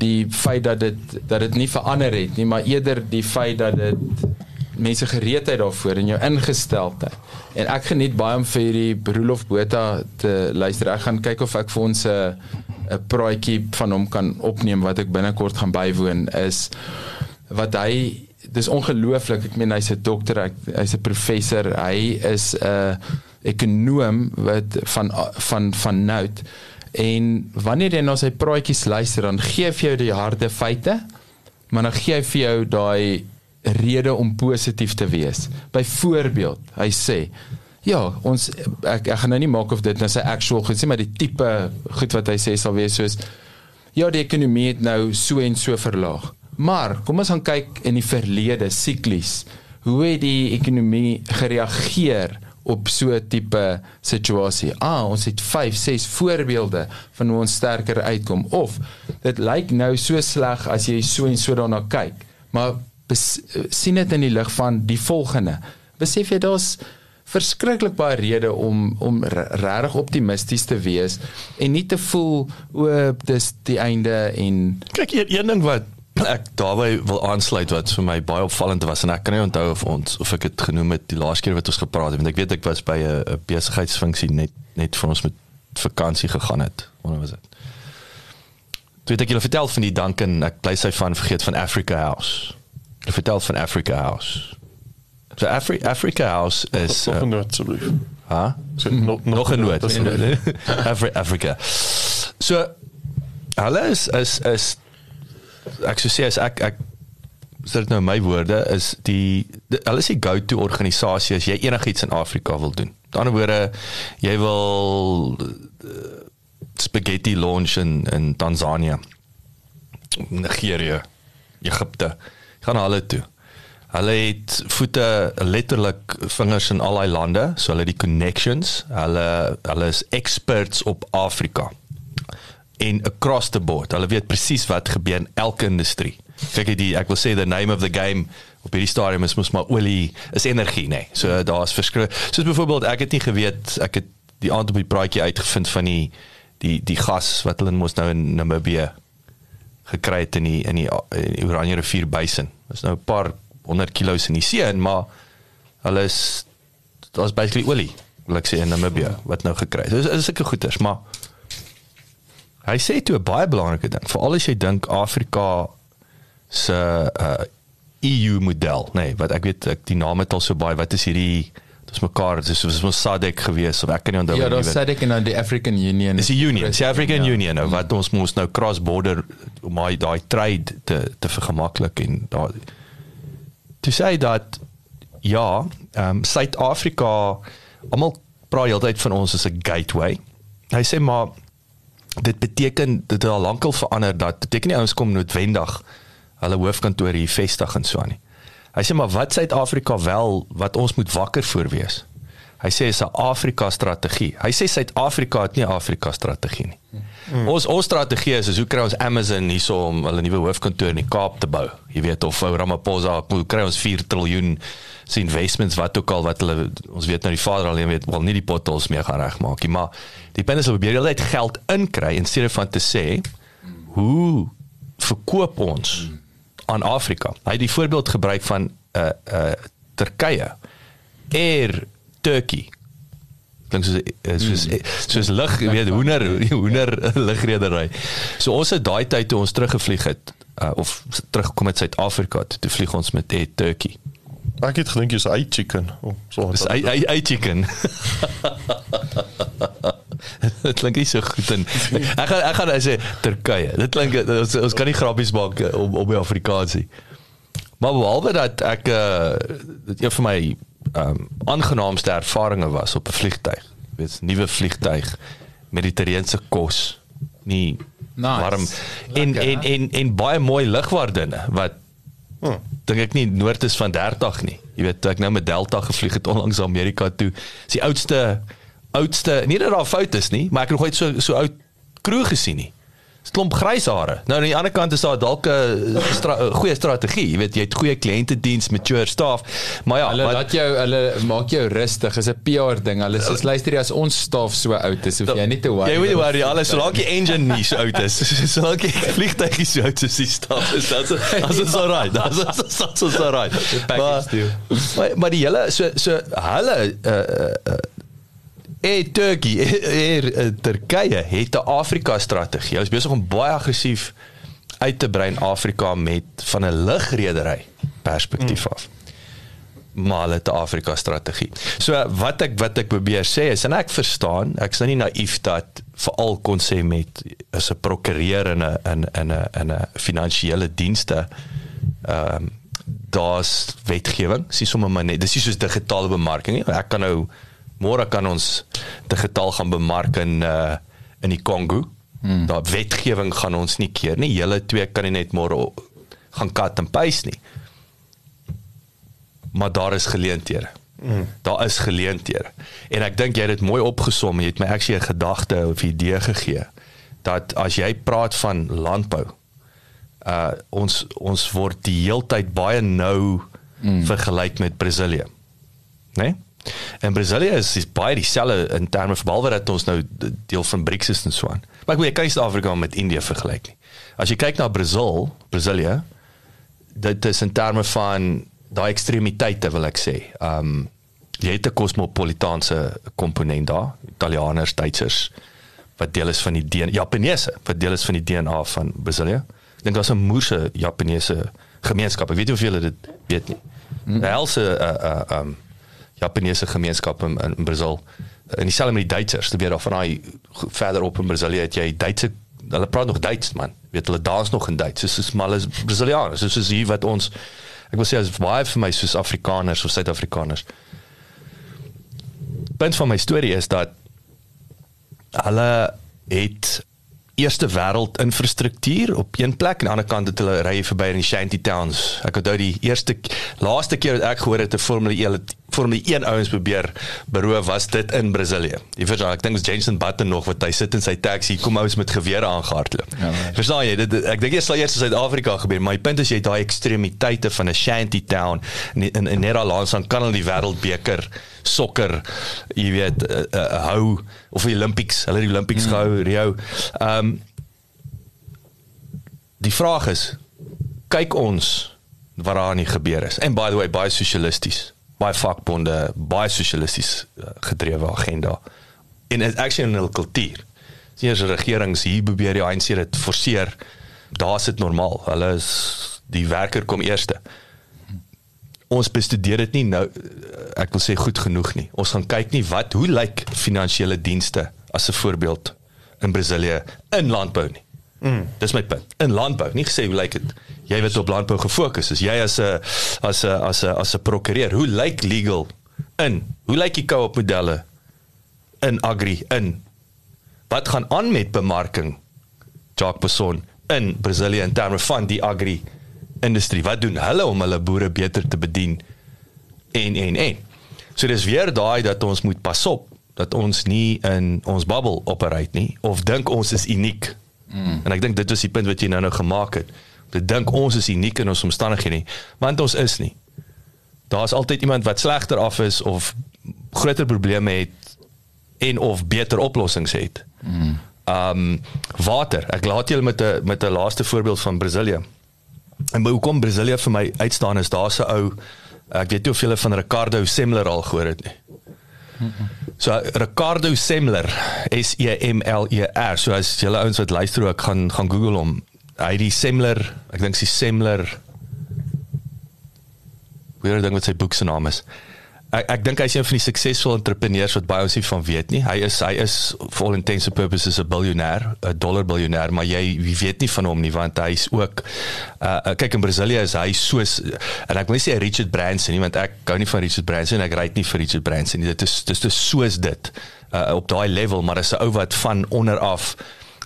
die feit dat dit dat dit nie verander het nie maar eerder die feit dat dit mense gereedheid daarvoor en jou ingesteldheid. En ek geniet baie om vir hierdie Broelof Botha te luister. Ek gaan kyk of ek vir ons 'n 'n praatjie van hom kan opneem wat ek binnekort gaan bywoon is wat hy dis ongelooflik. Ek meen hy's 'n dokter, hy, hy's 'n professor, hy is 'n ekonom wat van van van nout. En wanneer jy na sy praatjies luister, dan gee hy vir jou die harde feite, maar dan gee hy vir jou daai rede om positief te wees. Byvoorbeeld, hy sê, ja, ons ek ek gaan nou nie maak of dit nou sy actual goed sê, maar die tipe goed wat hy sê sal wees soos ja, die ekonomie het nou so en so verlaag. Maar kom ons gaan kyk in die verlede siklies. Hoe het die ekonomie gereageer op so 'n tipe situasie? Ah, ons het 5, 6 voorbeelde van hoe ons sterker uitkom of dit lyk nou so sleg as jy so en so daarna kyk. Maar sien dit in die lig van die volgende. Besef jy daar's verskriklik baie redes om om regtig optimisties te wees en nie te voel o dis die einde en kyk een, een ding wat ek daarby wil aansluit wat vir my baie opvallend was en ek kan nie onthou of ons of ek dit genoem het die laaste keer wat ons gepraat het want ek weet ek was by 'n besigheidsfunksie net net vir ons met vakansie gegaan het. Wanneer was dit? Toe het ek julle vertel van die Duncan ek bly sy van vergeet van Africa House vertel van Africa House. So Afri Africa House is nog uh, een noot asseblief. Ha? So, nog nog een noot. Afri Africa. So hulle is is is ek sou sê as ek ek sê dit nou my woorde is die hulle is die go-to organisasie as jy enigiets in Afrika wil doen. Die ander woorde jy wil uh, spaghetti launch in in Tanzanië. Nigeria, Egipte gaan hulle toe. Hulle het voete letterlik vingers in al daai lande, so hulle die connections, hulle hulle is experts op Afrika. En across the board, hulle weet presies wat gebeur in elke industrie. Kyk jy die ek wil sê the name of the game op hierdie stadium is mos maar olie is energie nê. Nee. So daar's verskrik. Soos byvoorbeeld ek het nie geweet ek het die aand op die praatjie uitgevind van die die die gas wat hulle mos nou in Namibië gekry het in die in die, in die Oranje rivier basin. Dis nou 'n paar 100 kg in die see en maar hulle is daar's basically olie, wil ek sê in Namibia wat nou gekry het. Dis is sulke goeders, maar hy sê toe 'n baie belangrike ding, veral as jy dink Afrika se uh, EU model, nee, wat ek weet ek die naam het al so baie, wat is hierdie dis mekaar dis was ons SADC gewees of ek kan nie onthou nie. Ja, dis SADC en dan die African Union. Dis die Union, die African ja. Union nou wat ons moes nou cross border om my daai trade te te vergemaklik en daai to say dat ja, ehm um, Suid-Afrika almal praat heeltyd van ons as 'n gateway. Hy sê maar dit beteken dit het al lankal verander dat beteken nie ons kom noodwendig hulle hoofkantoor hier vestig en so aan nie. Hy sê maar wat Suid-Afrika wel wat ons moet wakker voor wees. Hy sê is 'n Afrika strategie. Hy sê Suid-Afrika het nie Afrika strategie nie. Hmm. Ons ons strategie is, is hoe kry ons Amazon hierso om hulle nuwe hoofkantoor in die Kaap te bou? Jy weet of ou Ramaphosa hoe kry ons 4 triljoen se investments wat ook al wat hulle ons weet nou die vader alleen weet wel nie die potholes meer gaan regmaak nie, maar die binne sal probeer altyd geld inkry in steede van te sê hoe verkoop ons hmm aan Afrika. Hy het die voorbeeld gebruik van 'n uh, uh Turkye. Air Turkey. Klink soos uh, soos mm. soos lig, weet hoender hoender ligredery. So ons het daai tyd toe ons teruggevlieg het uh, of teruggekom het Suid-Afrika toe, toe vlieg ons met Air Turkey. Ek het gedink jy's uit chicken. Oh, so. Dis uit chicken. dit klink nie so goed in. Ek gaan ek gaan sê Turkye. Dit klink ons, ons kan nie grappies maak op op die Afrikaansie. Maar behalwe dat ek uh dit een van my ehm um, aangenaamste ervarings was op 'n vliegtyg. Weet, nuwe vliegtyg, mediterrane kos, nie Nice. warm en, Lekker, en en en baie mooi lugwaardinne wat Hm. dink ek nie noord is van 30 nie. Jy weet, ek nou met Delta gevlieg het onlangs Amerika toe. Dis die oudste oudste, nie dat daar fout is nie, maar ek het nog nooit so so oud kroeg gesien nie. Dis klomp grys hare. Nou aan die ander kant is daar dalk 'n stra goeie strategie. Jy weet, jy het goeie kliëntediens, mature staff. Maar ja, Hulle maar, laat jou hulle maak jou rustig. Is 'n PR ding. Hulle sê luister jy as ons staf so oud is, hoef jy nie te worry. Jy moet nie worry, alles solank die engine nie so oud is. Solank die vliegtuig nie so oud is, die staf is dit. As is alright. Das is das is alright. package deal. Maar maar die hele so so hulle uh uh Eh Turkey, eh eh, Turkye het 'n Afrika strategie. Hulle is besig om baie aggressief uit te brei in Afrika met van 'n lugredery perspektief af. Maar hulle het 'n Afrika strategie. So wat ek wat ek probeer sê is en ek verstaan, ek's nou nie naïef dat veral kon sê met is 'n prokureur in 'n in in 'n in 'n finansiële dienste ehm um, daar's wetgewing. Dis sommer maar net dis nie soos digitale bemarking nie. Ek kan nou môre kan ons digitaal gaan bemark in uh in die Kongo. Hmm. Daar wetgewing gaan ons nie keer nie. Julle twee kan nie net môre gaan kat en paste nie. Maar daar is geleenthede. Mm. Daar is geleenthede. En ek dink jy het dit mooi opgesom. Jy het my actually 'n gedagte of idee gegee dat as jy praat van landbou, uh ons ons word die heeltyd baie nou mm. vergelyk met Brasilië. Né? Nee? En Brasilië is, is baie dieselfde in terme van behalwe dat ons nou deel van BRICS is en so aan. Maar ek weet jy kan nie Suid-Afrika met Indië vergelyk nie. As jy kyk na Brasil, Brasilië, dit is in terme van daai ekstremiteite wil ek sê. Um jy het 'n kosmopolitaanse komponent daar, Italianers, Duitsers wat deel is van die DNA, Japaneese wat deel is van die DNA van Brasilië. Ek dink daar's 'n moerse Japaneese gemeenskap. Ek weet nie of julle dit weet nie. Mm. Helse uh uh um Japaneese gemeenskap in, in, in Brasil. En dieselfde met die Duitsers. Dit weer daar van daai verder op in Brasilië het jy Duitse hulle praat nog Duits man. Weet hulle dans nog in Duits. Is maar hulle is Brasilianers. Dis is hier wat ons ek wil sê as baie vir my soos Afrikaners of Suid-Afrikaners. Punt van my storie is dat hulle het eerste wêreld infrastruktuur op een plek en aan die ander kant het hulle ry verby in die shanty towns. Ek onthou die eerste laaste keer wat ek gehoor het 'n Formule 1 Formule 1 ouens probeer beroof was dit in Brasilië. Jy verstaan, ek dink was Jenson Button nog wat hy sit in sy taxi kom ouens met gewere aangehardloop. Ja, verstaan jy? Dit, ek dink dit sal eers in Suid-Afrika gebeur, maar die punt is jy het daai ekstremiteite van 'n shanty town in in, in Nederland dan kan hulle die wêreldbeker sokker, jy weet, uh, uh, hou of die Olympics, hulle die Olympics mm. gehou, Rio. Ehm um, die vraag is kyk ons wat daar nie gebeur is. En by the way, baie sosialisties, baie vakbonde, baie sosialisties uh, gedrewe agenda. En is actually in hul kultuur. Sien as regerings hier probeer die ANC dit forceer. Daar sit normaal. Hulle is die werker kom eerste. Ons bestudeer dit nie nou eh, ek wil sê goed genoeg nie. Ons gaan kyk nie wat hoe lyk finansiële dienste as 'n voorbeeld in Brasilië in landbou nie. Mm. Dis my punt. In landbou, nie gesê hoe lyk dit. Jy wat op landbou gefokus is. Jy as 'n as 'n as 'n as 'n prokureur, hoe lyk legal in? Hoe lyk die co-op modelle in agri in? Wat gaan aan met bemarking? Jacques Besson in Brasilië in terme van die agri industrie. Wat doen hulle om hulle boere beter te bedien? En en en. So dis weer daai dat ons moet pas op dat ons nie in ons bubble operate nie of dink ons is uniek. Mm. En ek dink dit is die punt wat jy nou nou gemaak het. Dit dink ons is uniek in ons omstandighede nie, want ons is nie. Daar's altyd iemand wat slegter af is of groter probleme het en of beter oplossings het. Mm. Um water. Ek laat julle met 'n met 'n laaste voorbeeld van Brasilië. En hoekom Brasilië vir my uitstaan is daar se ou ek weet nie of julle van Ricardo Semler al gehoor het nie. So Ricardo Semler S E M L E R. So as julle ouens wat luister ook gaan gaan Google hom. Hy die Semler, ek dink sy Semler Weer ding wat sy boek se naam is. ek ek dink hy's een van die suksesvolle entrepreneurs wat baie ons nie van weet nie. Hy is hy is for all intents and purposes 'n biljoenêr, 'n dollar biljoenêr, maar jy wie weet nie van hom nie want hy's ook uh kyk in Brasilië is hy soos en ek wil nie sê Richard Branson nie want ek gou nie van Richard Branson en ek ry nie vir Richard Branson nie. Dit is dit is soos dit uh op daai level, maar is 'n ou wat van onder af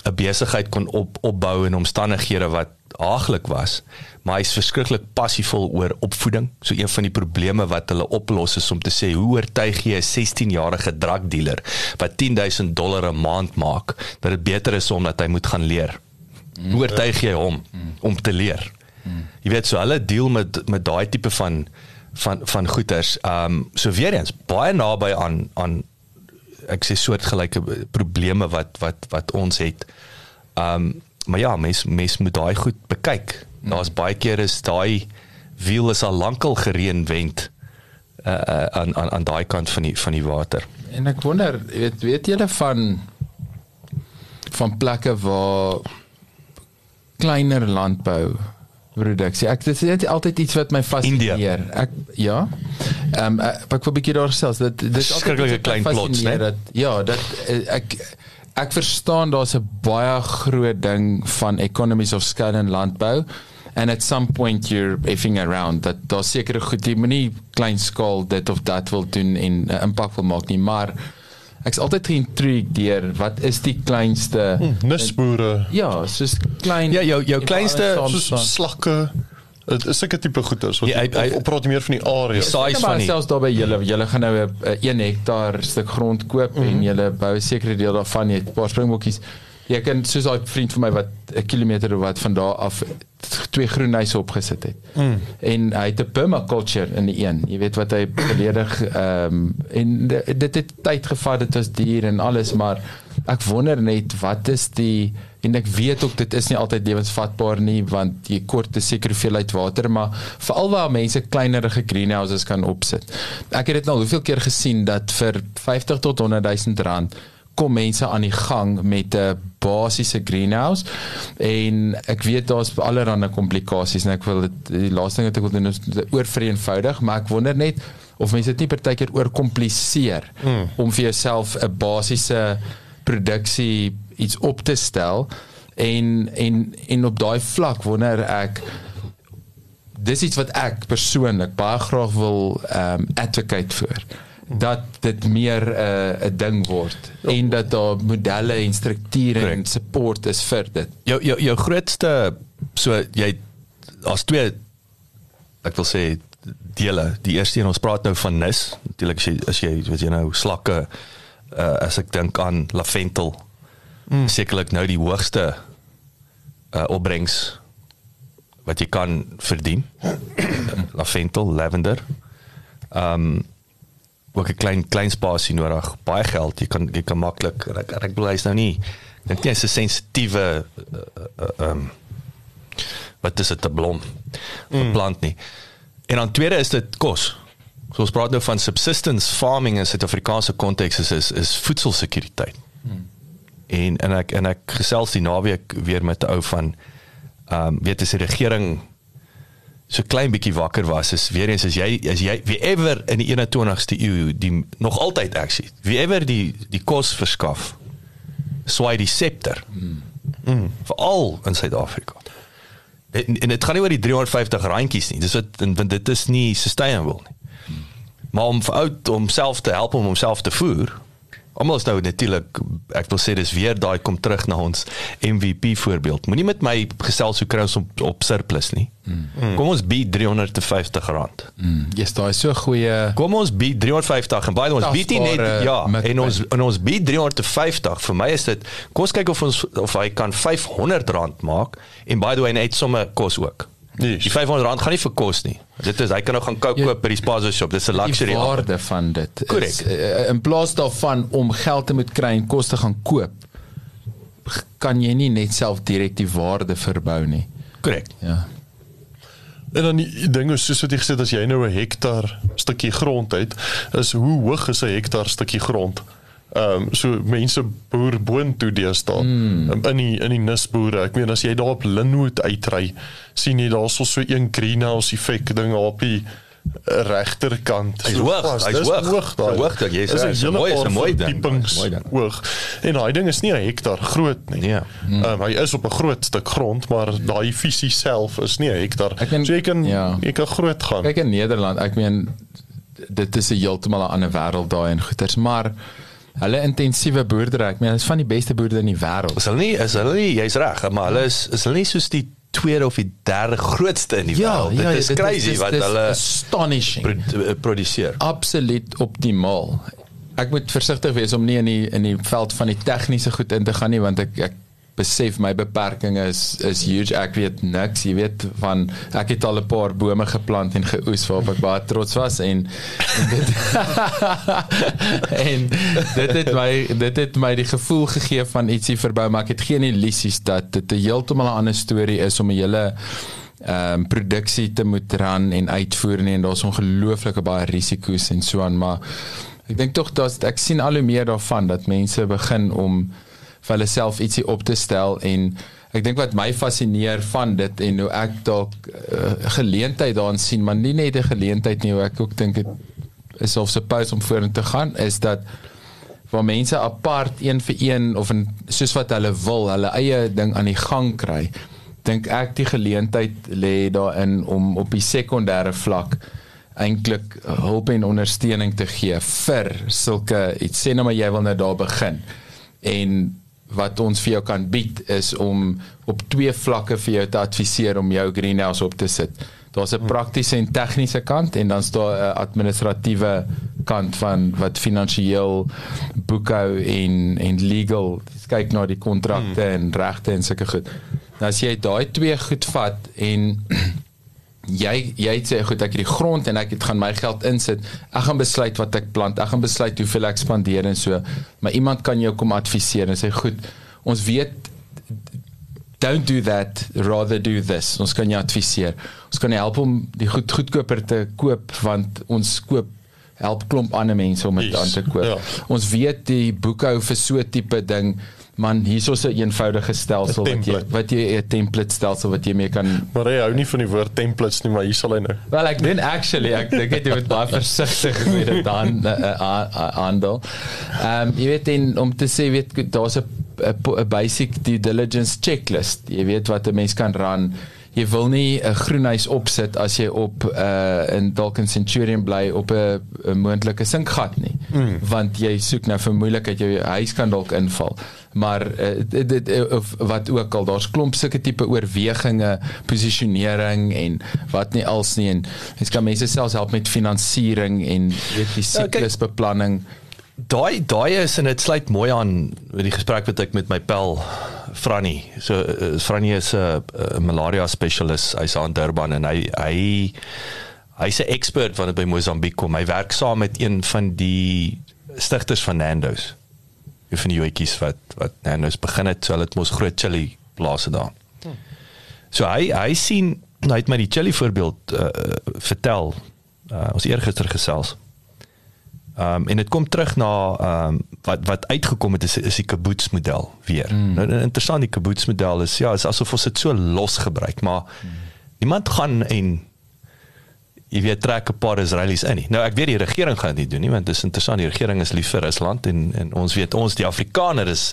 'n besigheid kon op opbou in omstandighede wat haaglik was maar hy's verskriklik passievol oor opvoeding. So een van die probleme wat hulle oplos is om te sê hoe oortuig jy 'n 16-jarige drugdealer wat 10000 dollar 'n maand maak dat dit beter is om dat hy moet gaan leer. Hoe oortuig jy hom om te leer? Jy weet so hulle deel met met daai tipe van van van goeters. Ehm um, so weer eens baie naby aan aan ek sê soortgelyke probleme wat wat wat ons het. Ehm um, maar ja, mens mens moet daai goed bekyk. Daar's baie keer is daai wiel is al lankal gereenwend uh, uh aan aan aan daai kant van die van die water. En ek wonder, weet weet julle van van plekke waar kleiner landbou produksie. Ek dit is net altyd iets wat my fascineer. Ek ja. Ehm um, ek wil 'n bietjie daar selfs dit dit is altyd 'n klein plots, né? Dat, ja, dat ek ek verstaan daar's 'n baie groot ding van economies of scale in landbou and at some point you're effing around dat daar sekere goed jy moenie klein skaal dit of dat wil doen en 'n uh, impak wil maak nie maar ek's altyd geïntrigued deur wat is die kleinste hm, nisboere ja soos klein ja jou jou kleinste soos slakke Dit is seker tipe goeders wat ja, jy praat meer van die area. Size van die selfs daar by julle julle gaan nou 'n 1 hektaar stuk grond koop mm -hmm. en mhm. julle bou 'n sekere deel daarvan jy het 'n paar springbokkies. Jy kan soos daai vriend van my wat 'n kilometer of wat van daar af twee groen huise opgesit het. Mm. En hy het 'n permaculture in die een. Jy weet wat hy volledig ehm um, en dit het tyd gevat dit was duur en alles maar ek wonder net wat is die en ek weet ook dit is nie altyd lewensvatbaar nie want jy kort 'n sekere hoeveelheid water maar veral waar mense kleinerige greenhouses kan opsit. Ek het dit nou hoeveel keer gesien dat vir 50 tot 100 000 rand kom mense aan die gang met 'n basiese greenhouse en ek weet daar's allerlei komplikasies en ek wil dit die laaste ding wat ek wil doen is oor vereenvoudig maar ek wonder net of mense dit nie partykeer oorkompliseer hmm. om vir jouself 'n basiese produksie iets op te stel en en en op daai vlak wonder ek dis iets wat ek persoonlik baie graag wil ehm um, advocate vir dat dit meer 'n uh, 'n ding word ja. en dat daar modelle en strukture en support is vir dit. Jou jou jou grootste so jy as twee ek wil sê dele. Die eerste een ons praat nou van nis. Natuurlik as jy as jy weet jy nou slakke uh, as ek dink aan laventel mm. sekerlik nou die hoogste uh opbrengs wat jy kan verdien. Lavendel, lavender. Ehm um, ook 'n klein klein spasie nodig, baie geld. Jy kan jy kan maklik ek ek bedoel hy's nou nie dink jy is 'n sensitiewe ehm uh, uh, um, wat is dit 'n blom? 'n mm. plant nie. En dan tweede is dit kos. So ons praat nou van subsistence farming in Suid-Afrikaanse konteks is is, is voedselsekuriteit. Mm en en ek en ek gesels die naweek weer met 'n ou van ehm um, weet as die regering so klein bietjie wakker was is weer eens as jy as jy wie ever in die 21ste eeu die nog altyd aksie wie ever die die kos verskaf swaai die scepter mm. Mm, veral in Suid-Afrika en, en dit gaan nie oor die 350 randjies nie dis wat want dit is nie sustainable nie mm. maar om vir ou homself te help om homself te voer Almal is nou natuurlik ek wil sê dis weer daai kom terug na ons MVP voorbeeld. Moenie met my gesels hoe kry ons op, op surplus nie. Mm. Kom ons bied 350 rand. Mm. Yes, daai is so goeie. Kom ons bied 350 en baie ons bied net ja en ons en ons bied 350. Vir my is dit kom ons kyk of ons of hy kan 500 rand maak en by the way net sommer kos ook. Nee, die 500 rand gaan nie vir kos nie. Dit is hy kan nou gaan koop ja, by die spaza shop. Dis 'n luxury. Die waarde van dit is uh, in plaas daarvan om geld te moet kry en kos te gaan koop, kan jy nie net self direk die waarde verbou nie. Korrek. Ja. En dan die ding is soos wat jy gesê het as jy nou 'n hektaar stukkie grond het, is hoe hoog is 'n hektaar stukkie grond? Ehm um, so mense boer boontoe deesdae mm. um, in die in die nisboere. Ek meen as jy daar op Linwood uitry, sien jy daar so so een greenhouse effek ding op die regterkant. Hy's hoog, hy's hoog. hoog daai. So hoog dat jy Dis sê, 'n mooi- is 'n mooi ding. Mooi ding. hoog. En daai ding is nie 'n hektaar groot nie. Nee. Um, hy is op 'n groot stuk grond, maar daai visie self is nie 'n hektaar. Ek ken- so jy kan ja. jy kan groot gaan. Kyk in Nederland, ek meen dit is 'n heeltemal 'n ander wêreld daai en goeters, maar hulle intensiewe boerdery, ek meen dit is van die beste boerders in die wêreld. Is hulle nie is hulle nie jy's reg, maar hulle is is hulle nie soos die tweede of die derde grootste in die wêreld. dit is crazy dis- wat dis hulle astonishing. pro- eh, produseer. absoluut optimaal. Ek moet versigtig wees om nie in die in die veld van die tegniese goed in te gaan nie want ek ek besef my beperkings is is huge. Ek weet niks. Jy weet van ek het al 'n paar bome geplant en geoes waarop ek baie trots was en en dit en dit het my dit het my die gevoel gegee van ietsie verbou maar ek het geen illusies dat dit 'n heeltemal 'n ander storie is om 'n hele ehm um, produksie te moet ran en uitvoer nie en daar's ongelooflike baie risiko's en so aan maar ek dink tog dat ek sien al hoe meer daarvan dat mense begin om vir hulle self ietsie op te stel en ek dink wat my fascineer van dit en hoe ek dalk uh, geleentheid daarin sien maar nie net 'n geleentheid nie hoe ek ook dink dit is of suppose om vorentoe te gaan is dat waar mense apart een vir een of in, soos wat hulle wil hulle eie ding aan die gang kry dink ek die geleentheid lê daarin om op die sekondêre vlak eintlik hulp en ondersteuning te gee vir sulke iets. Sê nou maar jy wil nou daar begin. En wat ons vir jou kan bied is om op twee vlakke vir jou te adviseer om jou greenhouse op te sit. Daar's 'n praktiese en tegniese kant en dan's daar 'n administratiewe kant van wat finansiëel boekhou en en legal kyk na die kontrakte hmm. en regte en sulke goed. Nou as jy daai twee goed vat en jy jy sê goed ek het die grond en ek het gaan my geld insit. Ek gaan besluit wat ek plant. Ek gaan besluit hoeveel ek spandeer en so. Maar iemand kan jou kom adviseer en sê goed, ons weet don't do that rather do this. Ons kan jou adviseer. Ons kan jou help om die goed goedkoper te koop want ons koop help klomp ander mense om dit Yes, aan te koop. ja. Ons weet die boekhou vir so tipe ding man hier's ons 'n eenvoudige stelsel wat jy wat jy 'n template stelsel wat jy mee kan Maar hy hou nie van die woord templates nie, maar hier sal hy nou. Wel ek doen actually ek dink dit moet baie versigtig met dit aan aandel. Ehm jy weet en om te sê weet daar's 'n 'n basic due diligence checklist. Jy weet wat 'n mens kan ran. Jy wil nie 'n groenhuis opsit as jy op uh, in dalk in Centurion bly op 'n moontlike sinkgat nie. Mm. Want jy soek nou vir moeilikheid jou huis kan dalk inval. Maar uh, dit, dit of wat ook al daar's klomp sulke tipe oorweginge, posisionering en wat nie als nie en mens kan mense selfs help met finansiering en weet die Ja, siklusbeplanning. Daai daai is en dit sluit mooi aan met die gesprek wat ek met my pel Franny. So uh, Franny is 'n uh, malaria spesialist. Hy's aan Durban en hy hy hy's 'n expert dit by Mosambiek kom. Hy werk saam met een van die stigters van Nando's. Een van die joetjies wat wat Nando's begin het, so hulle het mos groot chili plase daar. So hy hy sien hy het my die chili voorbeeld uh, vertel. Uh, ons eergister gesels. Ehm um, en dit kom terug na ehm um, wat wat uitgekom het is is die kibbutz model weer. Mm. Nou interessant die kibbutz model is ja, is asof ons dit so los gebruik, maar mm. niemand gaan en jy weet trek 'n paar Israelies in nie. Nou ek weet die regering gaan dit nie doen nie want dit is interessant die regering is lief vir Rusland en en ons weet ons die Afrikaner is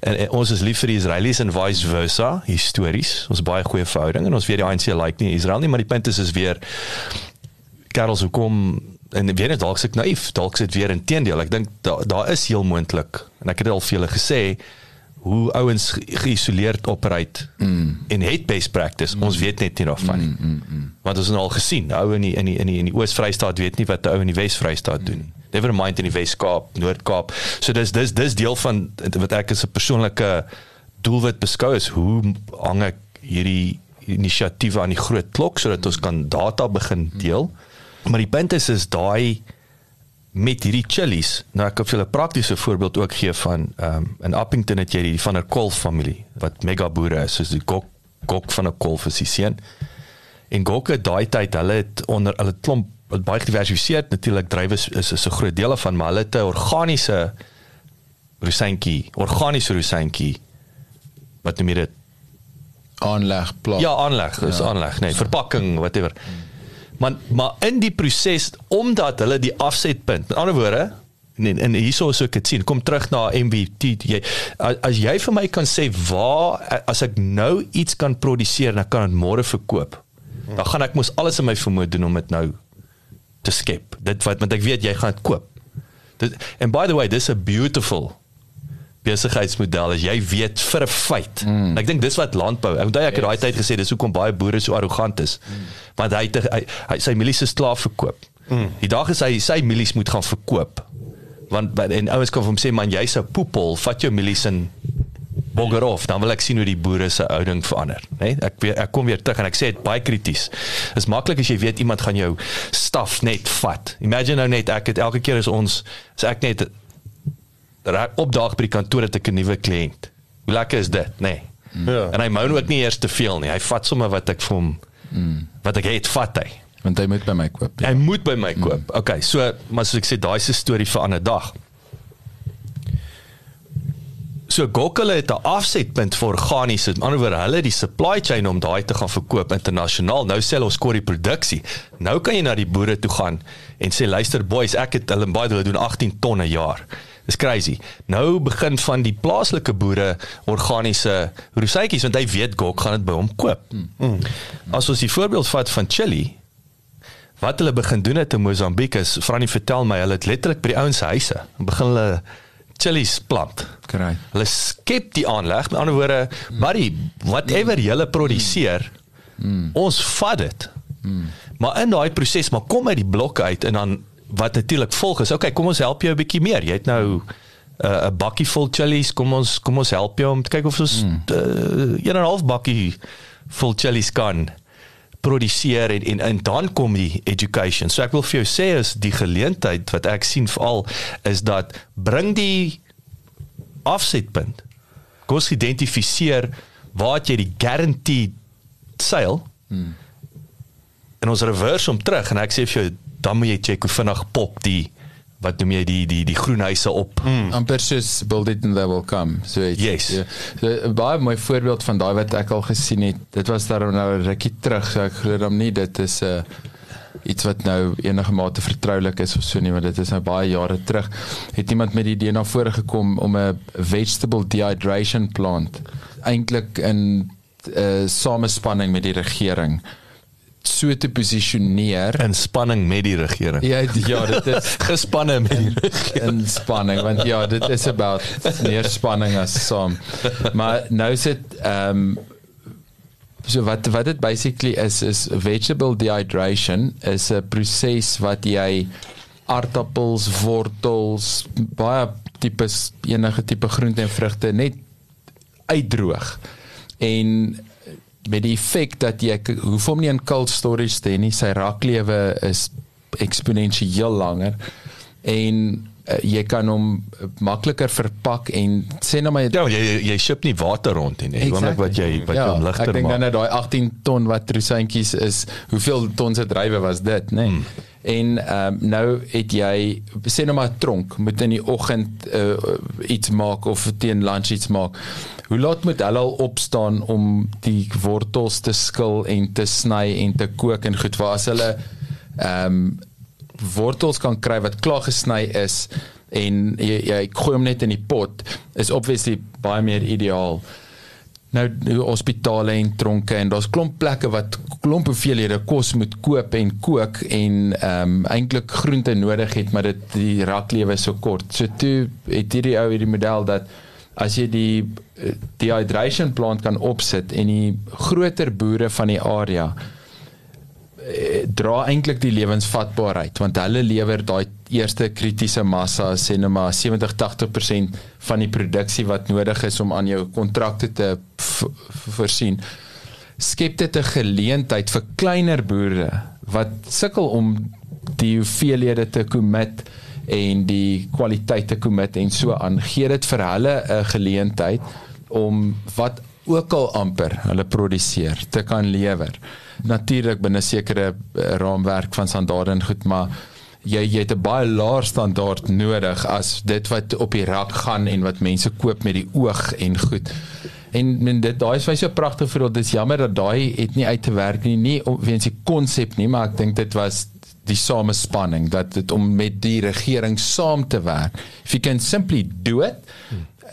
en, en ons is lief vir die Israelies en vice versa histories. Ons baie goeie verhouding en ons weet die ANC like nie Israel nie, maar die punt is is weer Karels hoekom en weer net dalk se ek naïef, dalk sit weer inteendeel. Ek dink daar daar is heel moontlik en ek het dit al vir julle gesê hoe ouens ge- geïsoleerd operate mm. en het best practice. Mm. Ons weet net nie daarvan nie. Mm, mm, mm. Want ons het al gesien, ou in die in die in die, in die Oos-Vrystaat weet nie wat die ou in die Wes-Vrystaat doen nie. Never mind in die Wes-Kaap, Noord-Kaap. So dis dis dis deel van wat ek as 'n persoonlike doelwit beskou is hoe hang ek hierdie inisiatiewe aan die groot klok sodat ons kan data begin deel. Maar die punt is is daai met hierdie chilies. Nou ek vir julle 'n praktiese voorbeeld ook gee van ehm um, in Appington het jy die van der Kolf familie wat mega boere is, soos die Gok Gok van der Kolf is die seun. En Gok het daai tyd, hulle het onder hulle klomp wat baie gediversifiseer natuurlik drywe is is, is 'n groot deel van, maar hulle het 'n organiese rosantjie, organiese rosantjie wat noem jy dit? aanleg plaas. Ja, aanleg, dis Ja. aanleg, nee, verpakking, whatever. Maar maar in die proses omdat hulle die afsetpunt. Met ander woorde, en en hierso as ek dit sien, kom terug na MVT. Jy as jy vir my kan sê waar as ek nou iets kan produseer en ek kan dit môre verkoop, dan gaan ek mos alles in my vermoë doen om dit nou te skep. Dit wat want ek weet jy gaan dit koop. Dit and by the way, this is a beautiful besigheidsmodel as jy weet vir 'n feit. Mm. Ek dink dis wat landbou. Ek onthou ek het daai yes. tyd gesê dis hoekom baie boere so arrogant is. Mm. Want hy, hy hy sy mielies is klaar verkoop. Mm. Die dag is hy sy mielies moet gaan verkoop. Want en ouens kom hom sê man jy's 'n poepel, vat jou mielies in bogger off, dan wil ek sien hoe die boere se houding verander, né? Nee? Ek weer, ek kom weer terug en ek sê dit baie krities. Is maklik as jy weet iemand gaan jou staf net vat. Imagine nou net ek het elke keer as ons as ek net opdaag by die kantoor het ek 'n nuwe kliënt. Hoe lekker is dit, nê? Nee. Ja. En hy moan ook nie eers te veel nie. Hy vat sommer wat ek vir hom mm. wat ek het, vat hy. Want hy moet by my koop. Ja. Hy moet by my koop. Mm. Okay, so maar soos ek sê, daai se storie vir 'n ander dag. So Gokkel het 'n afsetpunt vir organiese. Met ander woorde, hulle die supply chain om daai te gaan verkoop internasionaal. Nou sê ons kor die produksie. Nou kan jy na die boere toe gaan en sê luister boys, ek het hulle baie hulle doen 18 ton 'n jaar. Dis crazy. Nou begin van die plaaslike boere organiese rooseytjies want hy weet Gok gaan dit by hom koop. Mm. As ons die voorbeeld vat van chili wat hulle begin doen het in Mosambiek is Frannie vertel my hulle het letterlik by die ouens se huise begin hulle chilies plant. Kry. Hulle skep die aanleg. Met ander woorde, mm. buddy, whatever jy produseer, mm. ons vat dit. Mm. Maar in daai proses, maar kom uit die blokke uit en dan wat natuurlik volg is, okay, kom ons help jou 'n bietjie meer. Jy het nou uh, 'n uh, bakkie vol chilies, kom ons kom ons help jou om te kyk of ons mm. uh, 'n half bakkie vol chilies kan produseer en, en en dan kom die education. So ek wil vir jou sê is die geleentheid wat ek sien veral is dat bring die offsetpunt. Kom ons identifiseer waar jy die guaranteed sale hmm. en ons reverse om terug en ek sê vir jou dan moet jy check hoe vinnig pop die wat noem jy die die die groenhuise op. Mm. amper soos build it and they will come. So het, yes. Ja. So baie mooi voorbeeld van daai wat ek al gesien het. Dit was daar nou 'n rukkie terug. So ek glo dan nie dit is 'n uh, iets wat nou enige mate vertroulik is of so nie, maar dit is nou baie jare terug. Het iemand met die idee na vore gekom om 'n vegetable dehydration plant eintlik in 'n uh, samespanning met die regering so te posisioneer in spanning met die regering. Ja, ja, dit is gespanne met die regering. In spanning want ja, dit is about meer spanning as saam. Maar nou sit ehm um, so wat wat dit basically is is vegetable dehydration is 'n proses wat jy aardappels, wortels, baie tipes enige tipe groente en vrugte net uitdroog. En met die effek dat jy hoef hom nie in cold storage te hê nie, sy raklewe is eksponensieel langer. En uh, jy kan hom makliker verpak en sê nou maar ja, jy jy ship nie water rond nie, exactly. oomblik wat jy wat ja, hom ligter maak. Ek dink dan net daai 18 ton wat trousseintjies is, hoeveel ton se drywe was dit, nê? Nee? Hmm. En ehm um, nou het jy sê nou maar tronk moet in die oggend uh, iets maak of teen lunch iets maak Hoe laat moet hulle al opstaan om die wortels te skil en te sny en te kook en goed waar as hulle ehm um, wortels kan kry wat klaar gesny is en jy, jy gooi hom net in die pot is obviously baie meer ideaal. Nou die hospitale en tronke en daar's klomp plekke wat klomp hoeveelhede kos moet koop en kook en ehm um, eintlik groente nodig het maar dit die raklewe so kort. So toe het hierdie ou hierdie model dat as jy die eh, dehydration plant kan opsit en die groter boere van die area dra eintlik die lewensvatbaarheid want hulle lewer daai eerste kritiese massa sê net maar 70 80% van die produksie wat nodig is om aan jou kontrakte te voorsien skep dit 'n geleentheid vir kleiner boere wat sukkel om die hoeveelhede te commit en die kwaliteite commit en so aan. Gee dit vir hulle 'n geleentheid om wat ook al amper hulle produseer te kan lewer natuurlik binne sekere eh, raamwerk van standaarde en goed maar jy jy het 'n baie laer standaard nodig as dit wat op die rak gaan en wat mense koop met die oog en goed. En, en dit daai is vir so pragtig vir dit is jammer dat daai het nie uit te werk nie nie weens die konsep nie maar ek dink dit was die samespanning dat dit om met die regering saam te werk. If you can simply do it,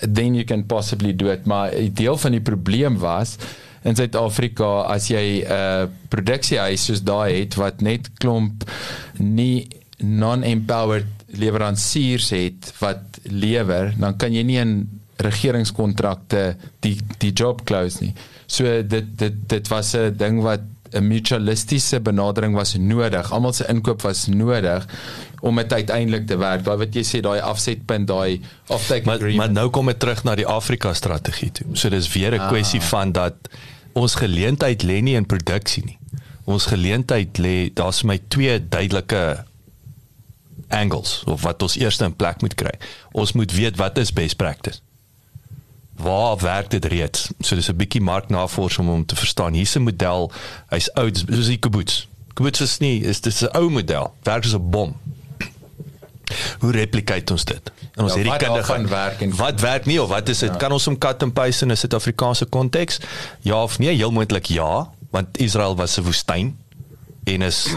then you can possibly do it. Maar 'n deel van die probleem was in Suid-Afrika as jy 'n uh, produksiehuis soos daai het wat net klomp nie non-empowered leweransiers het wat lewer, dan kan jy nie in regeringskontrakte die die job close nie. So dit dit dit was 'n ding wat 'n mutualistiese benadering was nodig. Almal se inkoop was nodig om dit uiteindelik te werk. Daai wat jy sê daai afsetpunt, daai offtake maar, agreement. Maar nou kom dit terug na die Afrika strategie toe. So dis weer 'n ah. kwessie van dat ons geleentheid lê nie in produksie nie. Ons geleentheid lê, daar's my twee duidelike angles of wat ons eers in plek moet kry. Ons moet weet wat is best practice waar werk dit reeds? So dis 'n bietjie marknavorsing om om te verstaan. Hier's 'n model, hy's oud, soos die kibbutz. Kibbutz is nie, is dit 'n ou model. Werk soos 'n bom. Hoe replicate ons dit? En ons ja, hierdie kinders gaan werk en wat werk nie of wat is dit? Ja. Kan ons hom cut and paste in 'n Suid-Afrikaanse konteks? Ja of nee? Heel moontlik ja, want Israel was 'n woestyn en is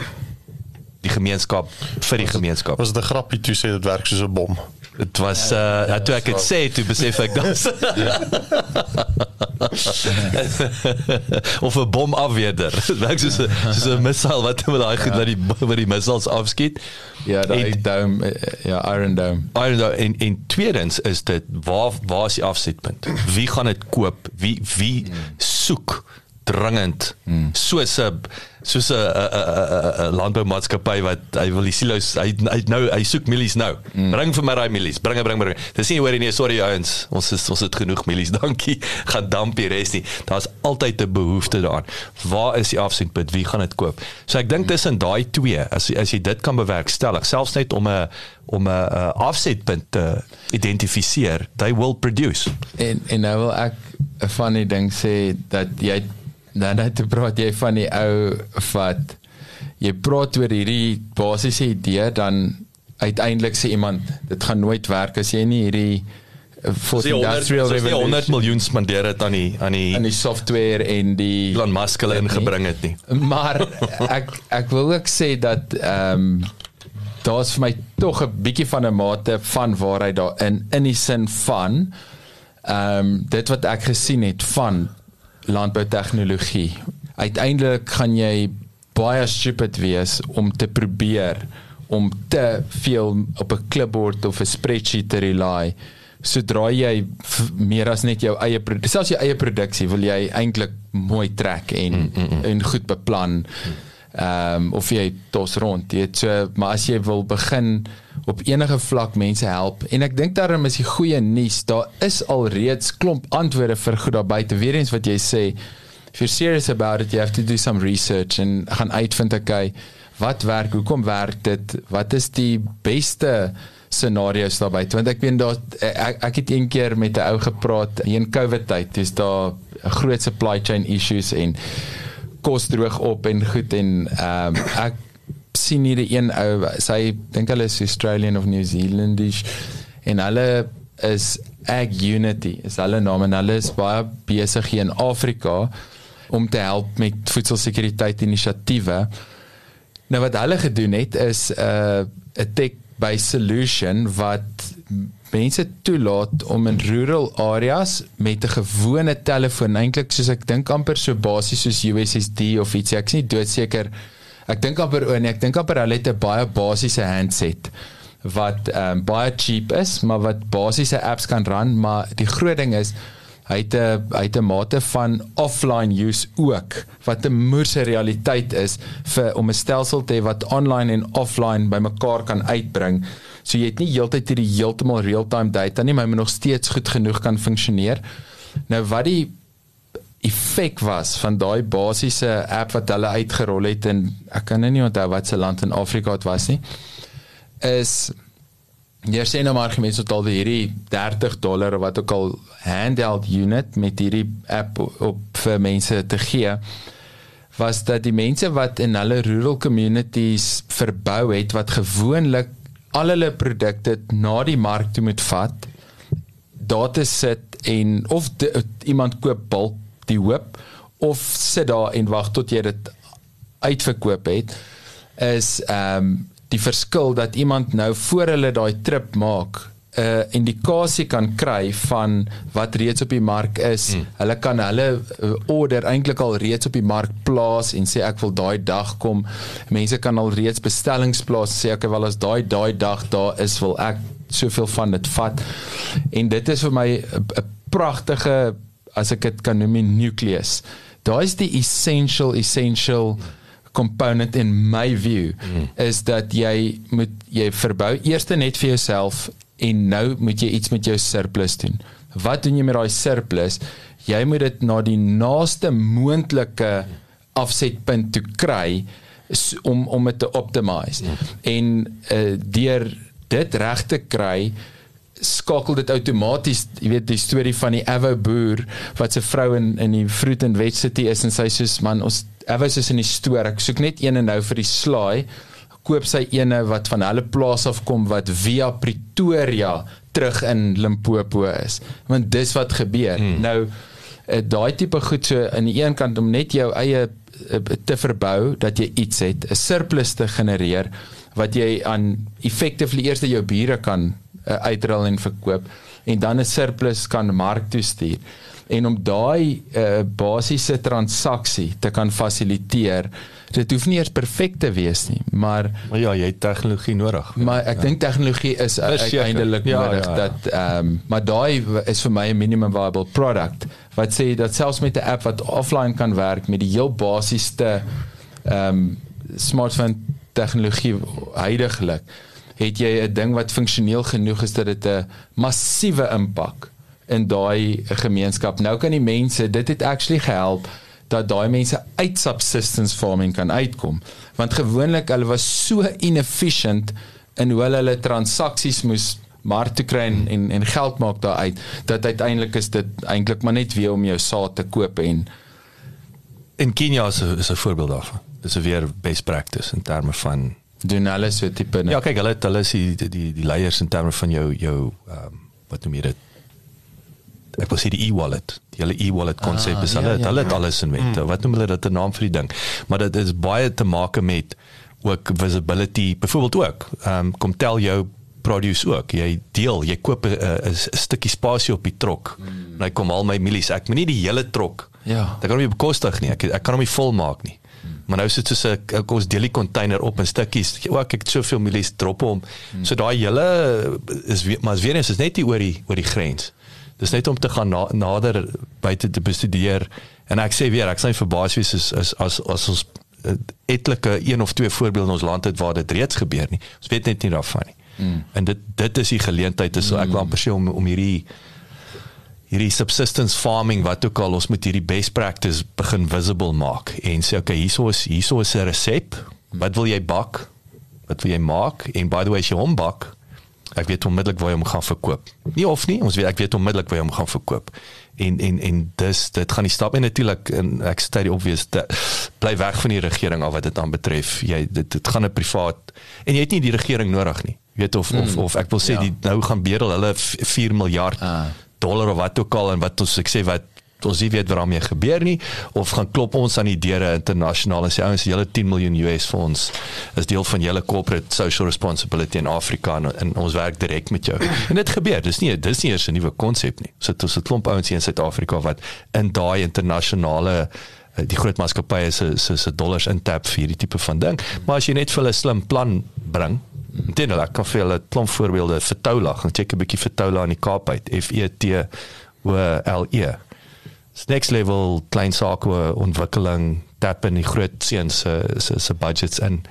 die gemeenskap vir die gemeenskap. Was dit 'n grappie toe sê dit werk soos 'n bom? Dit was uh ja, ja, toe ek dit sê toe besef ek dat of 'n bom afweerder. Werk soos 'n soos 'n missiel wat met daai goed wat die wat die missiles afskiet. Ja, daai dome ja, Iron Dome. Iron Dome en en tweedens is dit waar waar is die afsetpunt? Wie gaan dit koop? Wie wie soek dringend hmm. soos 'n soos 'n landboumaatskappy wat hy wil die silo's hy hy nou hy soek mielies nou. Mm. Bring vir my daai mielies. Bring bring bring. Dis nie hoorie nee, sorry ouens. Ons is ons het genoeg mielies. Dankie. Gaan damp die res nie. Daar's altyd 'n behoefte daaraan. Waar is die afsetpunt? Wie gaan dit koop? So ek dink mm. tussen daai twee, as as jy dit kan bewerkstellig, selfs net om 'n om 'n afsetpunt te identifiseer, they will produce. En en nou wil ek 'n funny ding sê dat jy nou net te praat jy van die ou wat jy praat oor hierdie basiese idee dan uiteindelik sê iemand dit gaan nooit werk as jy nie hierdie for the industrial revolution 100 miljoen spandeer het aan die aan die aan die software en die Elon Musk hulle ingebring het nie. Maar ek ek wil ook sê dat ehm um, daar's vir my tog 'n bietjie van 'n mate van waarheid daarin in die sin van ehm um, dit wat ek gesien het van landboutegnologie. Uiteindelik gaan jy baie stupid wees om te probeer om te veel op 'n clipboard of 'n spreadsheet te rely. Sodra jy meer as net jou eie selfs jou eie produksie wil jy eintlik mooi trek en mm, mm, mm. en goed beplan. Ehm um, of jy tos rond, jy weet so, maar as jy wil begin op enige vlak mense help en ek dink daarom is die goeie nuus daar is alreeds klomp antwoorde vir goed daar buite. Weer eens wat jy sê if you're serious about it you have to do some research en gaan uitvind okay wat werk hoekom werk dit wat is die beste scenario's daar buite? Want ek weet daar ek, ek het een keer met 'n ou gepraat in covid tyd dis daar 'n groot supply chain issues en kos droog op en goed en ehm um, ek sien hier 'n een ou sy dink hulle is Australian of New Zealandish en hulle is Ag Unity is hulle naam en hulle is baie besig hier in Afrika om te help met voedselsekuriteit inisiatiewe. Nou wat hulle gedoen het is 'n uh, 'n tech-based solution wat mense toelaat om in rural areas met 'n gewone telefoon eintlik soos ek dink amper so basies soos USSD of iets ek is nie doodseker Ek dink amper o nee, ek dink amper hulle het 'n baie basiese handset wat um, baie cheap is, maar wat basiese apps kan run, maar die groot ding is hy het 'n hy het 'n mate van offline use ook wat 'n moerse realiteit is vir om 'n stelsel te hê wat online en offline bymekaar kan uitbring. So jy het nie heeltyd hierdie heeltemal real-time data nie, maar jy moet nog steeds goed genoeg kan funksioneer. Nou wat die effek was van daai basiese app wat hulle uitgerol het en ek kan nou nie onthou wat se land in Afrika dit was nie is jy sê nou maar gemeens tot al die hierdie 30 dollar wat ook al handheld unit met hierdie app op vir mense te gee was dat die mense wat in hulle rural communities verbou het wat gewoonlik al hulle produkte na die mark toe moet vat daar te sit en of de, iemand koop bulk die hoop of sit daar en wag tot jy dit uitverkoop het is ehm um, die verskil dat iemand nou voor hulle daai trip maak 'n uh, indikasie kan kry van wat reeds op die mark is. Mm. Hulle kan hulle uh, order eintlik al reeds op die mark plaas en sê ek wil daai dag kom. Mense kan al reeds bestellings plaas sê ek wil as daai daai dag daar is wil ek soveel van dit vat. En dit is vir my 'n pragtige as ek dit kan noem nucleus. Daai is die essential essential mm component in my view mm. is dat jy moet jy verbou eers net vir jouself en nou moet jy iets met jou surplus doen. Wat doen jy met daai surplus? Jy moet dit na die naaste moontlike afsetpunt toe kry om om dit te optimize. Mm. En uh, deur dit reg te kry skakel dit outomaties, jy weet die storie van die Avo boer wat se vrou in in die Fruit and Veg City is en sy sê man ons Avo is in die stoor. Ek soek net een nou vir die slaai. Koop sy ene wat van hulle plaas af kom wat via Pretoria terug in Limpopo is. Want dis wat gebeur. Hmm. Nou eh, daai tipe goed so aan die een kant om net jou eie eh, te verbou dat jy iets het, 'n surplus te genereer wat jy aan effectively eers jou bure kan uh, uitrol en verkoop en dan 'n surplus kan mark toe stuur en om daai uh, basiese transaksie te kan fasiliteer dit hoef nie eers perfek te wees nie maar maar ja jy het tegnologie nodig maar ek ja. dink tegnologie is uiteindelik ja, nodig ja, ja. dat ehm um, maar daai is vir my 'n minimum viable product wat sê dat selfs met 'n app wat offline kan werk met die heel basiese ehm um, smartphone tegnologie heidaglik het jy 'n ding wat funksioneel genoeg is dat dit 'n massiewe impak in daai gemeenskap. Nou kan die mense, dit het actually gehelp dat daai mense uit subsistence farming kan uitkom. Want gewoonlik hulle was so inefficient in hoe hulle hulle transaksies moes maar te kry en, en en geld maak daaruit dat uiteindelik is dit eintlik maar net weer om jou saad te koop en in Kenia is 'n is 'n voorbeeld daarvan. Dis 'n weer best practice in terme van doen alles so tipe Ja, kyk, hulle hulle is die die die, die leiers in terme van jou jou ehm um, wat noem jy dit? Ek wil sê die e-wallet. Die hele e-wallet konsep ah, is hulle ja, ja, hulle het ja. alles in met. Mm. Wat noem hulle dit 'n naam vir die ding? Maar dit is baie te maak met ook visibility byvoorbeeld ook. Ehm um, kom tel jou produce ook. Jy deel, jy koop 'n stukkie spasie op die trok. Mm. En hy kom al my milies. Ek moet nie die hele trok. Ja. Dit kan hom nie bekostig nie. Ek ek kan hom nie vol maak nie. Maar nou sit so 'n ons deel die container op in stukkies. O, ek het soveel milies drop hom. Hmm. So daai hele is maar as weer eens is net nie oor die oor die grens. Dis net om te gaan na, nader buite te bestudeer en ek sê weer ek sê verbaas wees is as as as ons uh, etlike een of twee voorbeelde in ons land het waar dit reeds gebeur nie. Ons weet net nie daarvan nie. Mm. En dit dit is die geleentheid is so ek wil amper sê om om hierdie hierdie subsistence farming wat ook al ons moet hierdie best practice begin visible maak en sê okay hierso is hierso is 'n resep wat wil jy bak wat wil jy maak en by the way as jy hom bak ek weet onmiddellik waar jy hom gaan verkoop. Nie of nie ons weet ek weet onmiddellik waar jy hom gaan verkoop. En en en dis dit gaan die stap en natuurlik en ek sê dit obvious dat bly weg van die regering al wat dit aan betref jy dit dit gaan 'n privaat en jy het nie die regering nodig nie. Weet of mm, of of ek wil sê ja. die nou gaan bedel hulle 4 miljard ah. dollar of wat ook al en wat ons ek sê wat ons nie weet wat daarmee gebeur nie of gaan klop ons aan die deure internasionaal en sê ouens julle 10 miljoen US vir ons is deel van julle corporate social responsibility in Afrika en, en ons werk direk met jou. En dit gebeur. Dis nie dis nie eers 'n nuwe konsep nie. So dit is 'n klomp ouens hier in Suid-Afrika wat in daai internasionale eh, die groot maatskappye se se se dollars intap vir hierdie tipe van ding. Maar as jy net vir 'n slim plan bring Dit kan vir julle 'n klomp voorbeelde vir Toula, gaan check 'n bietjie vir Toula in die Kaap uit. F E T O L E. Next level klein sake ontwikkeling tap in die groot seuns se se se budgets en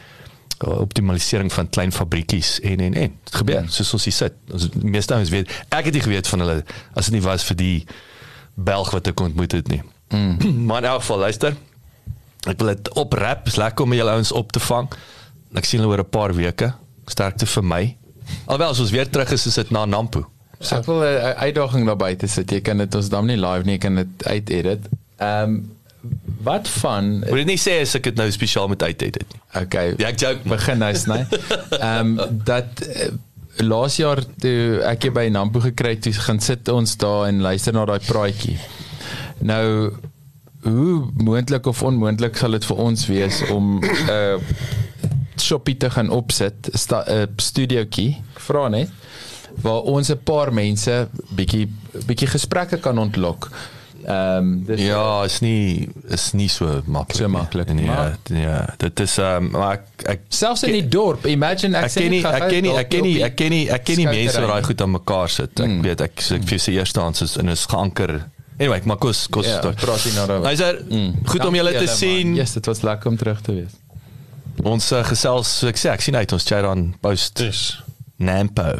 optimalisering van klein fabriekies en en en dit gebeur hmm. soos ons hier sit ons meeste ouens weet ek het nie geweet van hulle as dit nie was vir die Belg wat ek ontmoet het nie mm. maar in elk geval luister ek wil dit oprap is lekker om julle ouens op te vang ek sien hulle oor 'n paar weke sterkte vir my. Alhoewel as ons weer terug is, is dit na Nampo. So. Ek wil 'n uitdaging daarby te sit. Jy kan dit ons dan nie live nie, jy kan dit uit edit. Ehm um, wat van Moet jy nie sê as ek dit nou spesiaal met uit het nie. okay Ja, ek joke. begin nou sny. Ehm dat uh, laas jaar toe ek hier by Nampo gekry het, toe gaan sit ons daar en luister na daai praatjie. Nou hoe moontlik of onmoontlik sal dit vir ons wees om 'n uh, shoppie te gaan opsit, 'n uh, studiootjie, vra net waar ons 'n paar mense bietjie bietjie gesprekke kan ontlok. Ehm um, dis Ja, is nie is nie so maklik. So nie. maklik, Nee, maar- ja, dit is ehm um, maar ek ek selfs in die dorp, imagine ek, ek ken nie ek ken nie ek ken nie ek ken nie ek ken nie mense wat daai goed aan mekaar sit. Ek Mm. weet ek so ek vir se eerste aan is in is geanker. Anyway, maar kos kos. Ja, praat nie nou daaroor. Hy's er, goed om julle te Dankie sien. man. Yes, dit was lekker om terug te wees. Ons uh, gesels, so ek sê ek sien uit ons chat aan post Dis. Nampo.